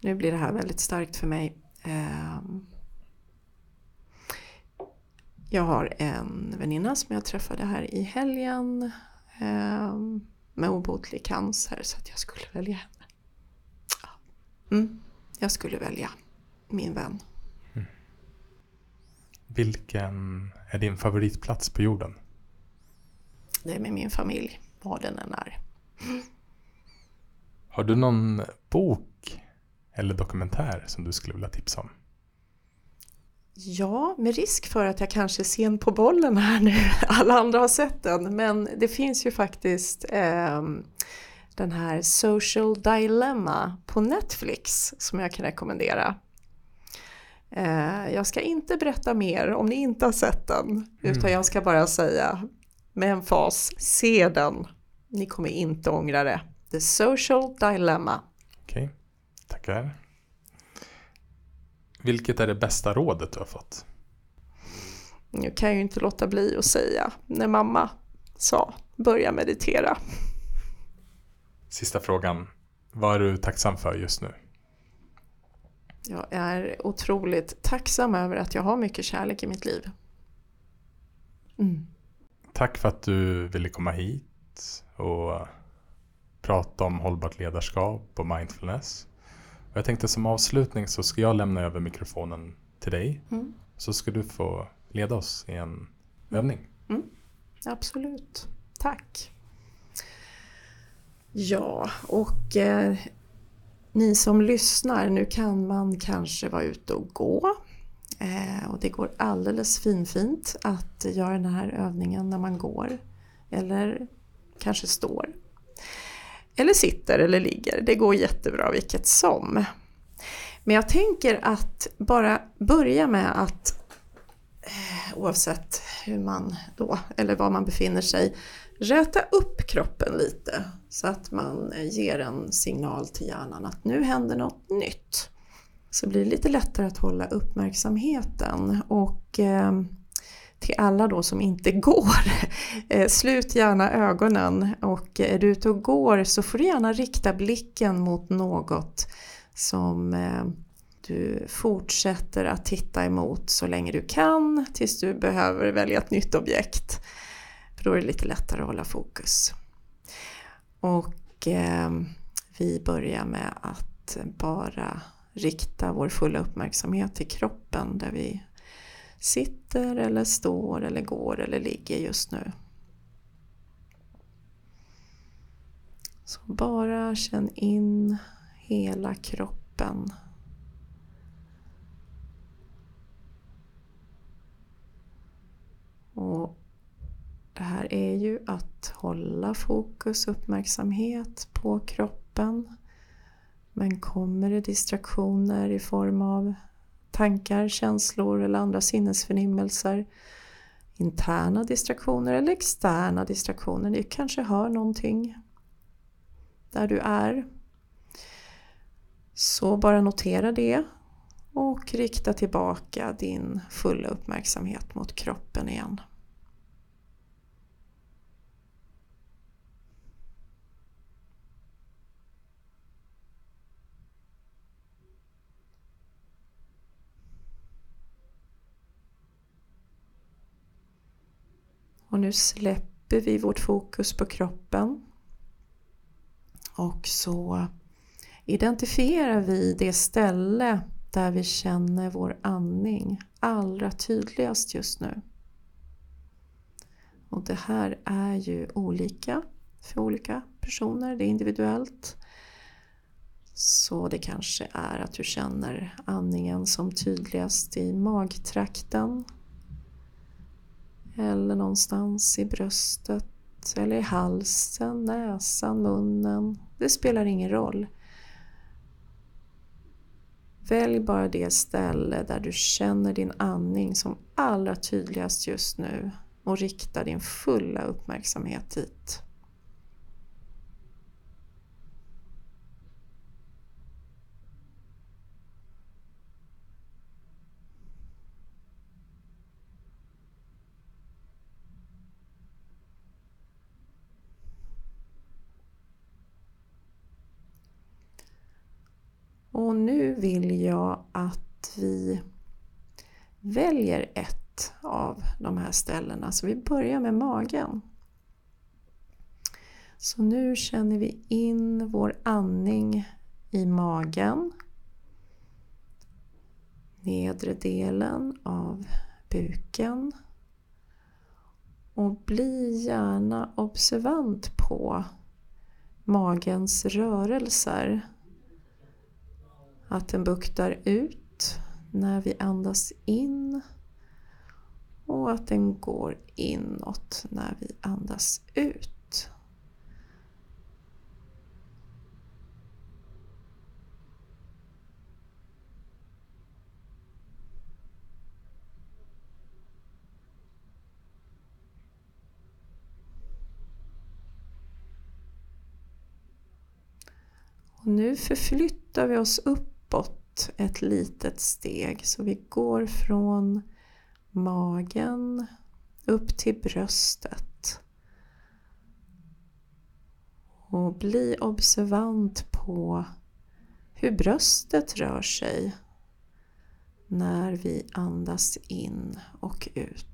B: Nu blir det här väldigt starkt för mig. Ehm, Jag har en väninna som jag träffade här i helgen ehm, med obotlig cancer så att jag skulle välja henne. Mm, jag skulle välja min vän.
A: Vilken är din favoritplats på jorden?
B: Det är med min familj, vad den än är.
A: Har du någon bok eller dokumentär som du skulle vilja tipsa om?
B: Ja, med risk för att jag kanske är sen på bollen här nu. *laughs* Alla andra har sett den, men det finns ju faktiskt ehm, den här Social Dilemma på Netflix som jag kan rekommendera. Eh, jag ska inte berätta mer om ni inte har sett den, utan jag ska bara säga med en fas, se den. Ni kommer inte ångra det. The Social Dilemma.
A: Okej, tackar. Vilket är det bästa rådet du har fått?
B: Nu kan jag ju inte låta bli att säga när mamma sa börja meditera.
A: Sista frågan. Vad är du tacksam för just nu?
B: Jag är otroligt tacksam över att jag har mycket kärlek i mitt liv. Mm.
A: Tack för att du ville komma hit och prata om hållbart ledarskap och mindfulness. Jag tänkte som avslutning så ska jag lämna över mikrofonen till dig.
B: Mm.
A: Så ska du få leda oss i en övning.
B: Absolut. Tack. Ja, och eh, ni som lyssnar, nu kan man kanske vara ute och gå. Eh, och det går alldeles finfint att göra den här övningen när man går. Eller kanske står. Eller sitter eller ligger. Det går jättebra vilket som. Men jag tänker att bara börja med att eh, oavsett hur man då, eller var man befinner sig, räta upp kroppen lite så att man eh, ger en signal till hjärnan att nu händer något nytt. Så blir det lite lättare att hålla uppmärksamheten och eh, till alla då som inte *laughs* går, eh, slut gärna ögonen och är du ute och går så får du gärna rikta blicken mot något som eh, Du fortsätter att titta emot så länge du kan tills du behöver välja ett nytt objekt. För då är det lite lättare att hålla fokus. Och eh, vi börjar med att bara rikta vår fulla uppmärksamhet till kroppen där vi sitter eller står eller går eller ligger just nu. Så bara känn in hela kroppen. Och det här är ju att hålla fokus, och uppmärksamhet på kroppen. Men kommer det distraktioner i form av tankar, känslor eller andra sinnesförnimmelser interna distraktioner eller externa distraktioner. Du kanske hör någonting där du är. Så bara notera det och rikta tillbaka din fulla uppmärksamhet mot kroppen igen. Och nu släpper vi vårt fokus på kroppen. Och så identifierar vi det ställe där vi känner vår andning allra tydligast just nu. Och det här är ju olika för olika personer, det är individuellt. Så det kanske är att du känner andningen som tydligast i magtrakten eller någonstans i bröstet eller i halsen, näsan, munnen. Det spelar ingen roll. Välj bara det ställe där du känner din andning som allra tydligast just nu och rikta din fulla uppmärksamhet dit. Och nu vill jag att vi väljer ett av de här ställena. Så vi börjar med magen. Så nu känner vi in vår andning i magen. Nedre delen av buken. Och bli gärna observant på magens rörelser att den buktar ut när vi andas in och att den går inåt när vi andas ut. Och nu förflyttar vi oss upp uppåt ett litet steg. Så vi går från magen upp till bröstet. Och bli observant på hur bröstet rör sig när vi andas in och ut.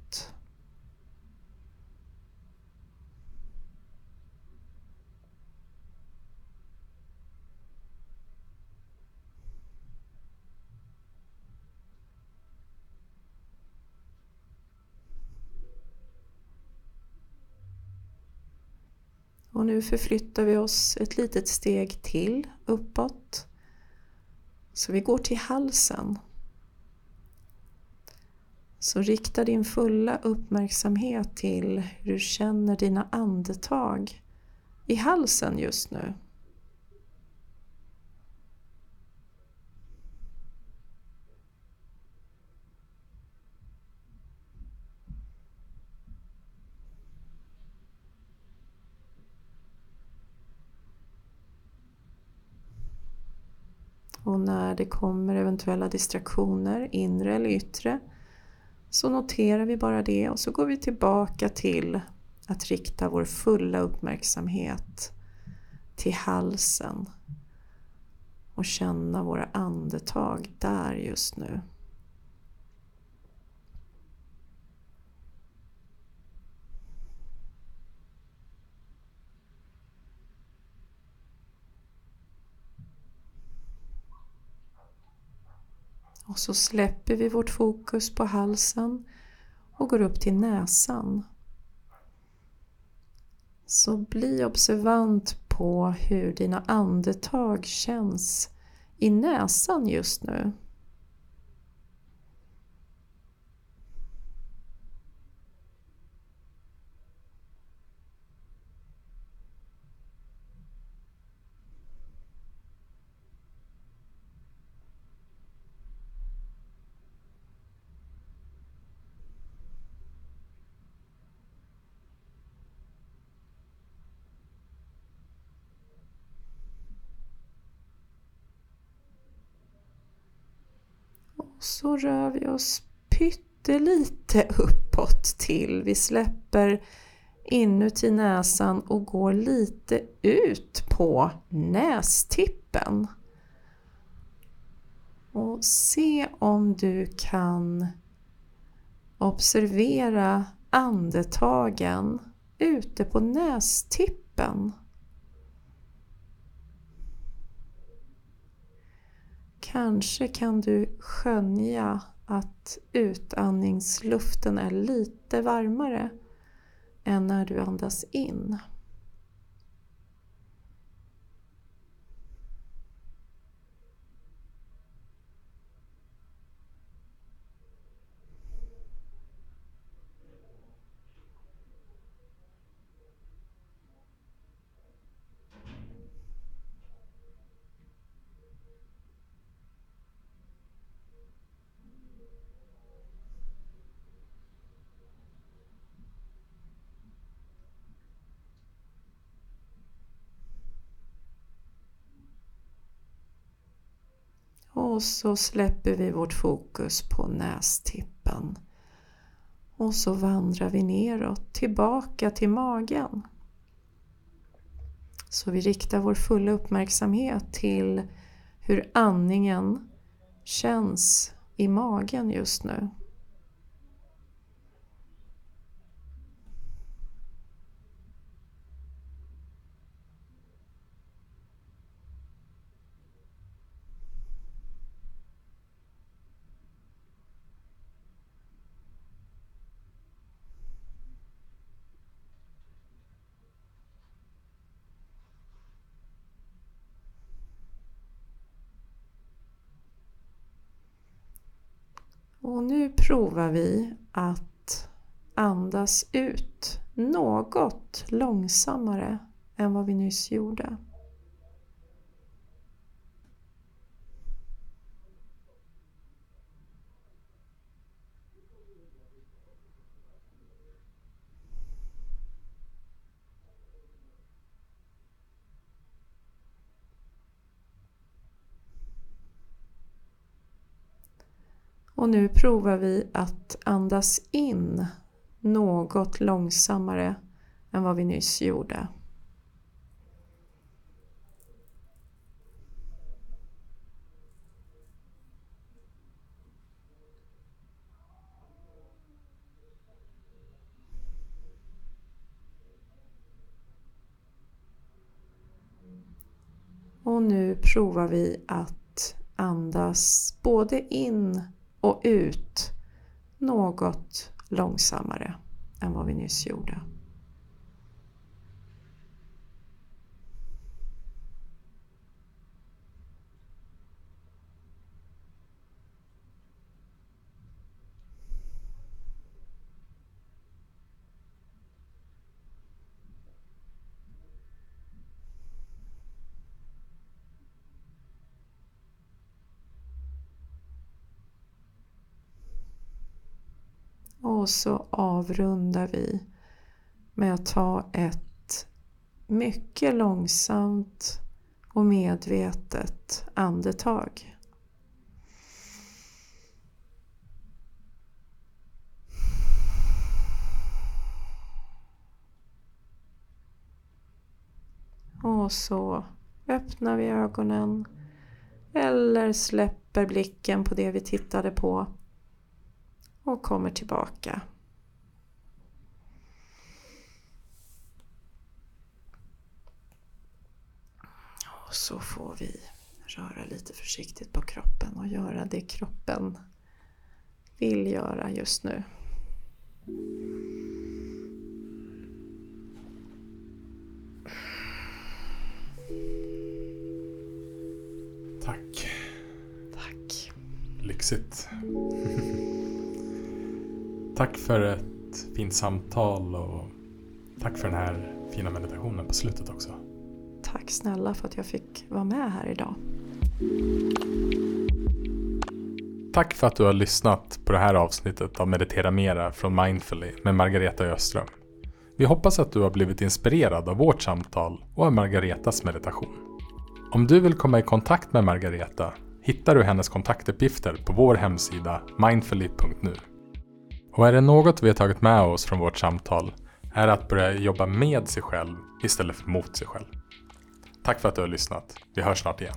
B: Och nu förflyttar vi oss ett litet steg till uppåt. Så vi går till halsen. Så rikta din fulla uppmärksamhet till hur du känner dina andetag i halsen just nu. Och när det kommer eventuella distraktioner, inre eller yttre, så noterar vi bara det och så går vi tillbaka till att rikta vår fulla uppmärksamhet till halsen. och känna våra andetag där just nu. Och så släpper vi vårt fokus på halsen och går upp till näsan. Så bli observant på hur dina andetag känns i näsan just nu. Så rör vi oss pyttelite uppåt till. Vi släpper inuti näsan och går lite ut på nästippen. Och se om du kan observera andetagen ute på nästippen. Kanske kan du skönja att utandningsluften är lite varmare än när du andas in. Och så släpper vi vårt fokus på nästippen. Och så vandrar vi neråt, tillbaka till magen. Så vi riktar vår fulla uppmärksamhet till hur andningen känns i magen just nu. Och nu provar vi att andas ut något långsammare än vad vi nyss gjorde. Och nu provar vi att andas in något långsammare än vad vi nyss gjorde. Och nu provar vi att andas både in och ut något långsammare än vad vi nyss gjorde. Och så avrundar vi med att ta ett mycket långsamt och medvetet andetag. Och så öppnar vi ögonen Eller släpper blicken på det vi tittade på och kommer tillbaka. Och så får vi röra lite försiktigt på kroppen och göra det kroppen vill göra just nu.
A: Tack.
B: Tack.
A: Lyxigt. *laughs* tack för ett fint samtal och tack för den här fina meditationen på slutet också.
B: Tack snälla för att jag fick vara med här idag.
A: Tack för att du har lyssnat på det här avsnittet av Meditera Mera från Mindfully med Margareta Öström. Vi hoppas att du har blivit inspirerad av vårt samtal och av Margaretas meditation. Om du vill komma i kontakt med Margareta hittar du hennes kontaktuppgifter på vår hemsida mindfully.nu. Och är det något vi har tagit med oss från vårt samtal är att börja jobba med sig själv istället för mot sig själv. Tack för att du har lyssnat. Vi hörs snart igen.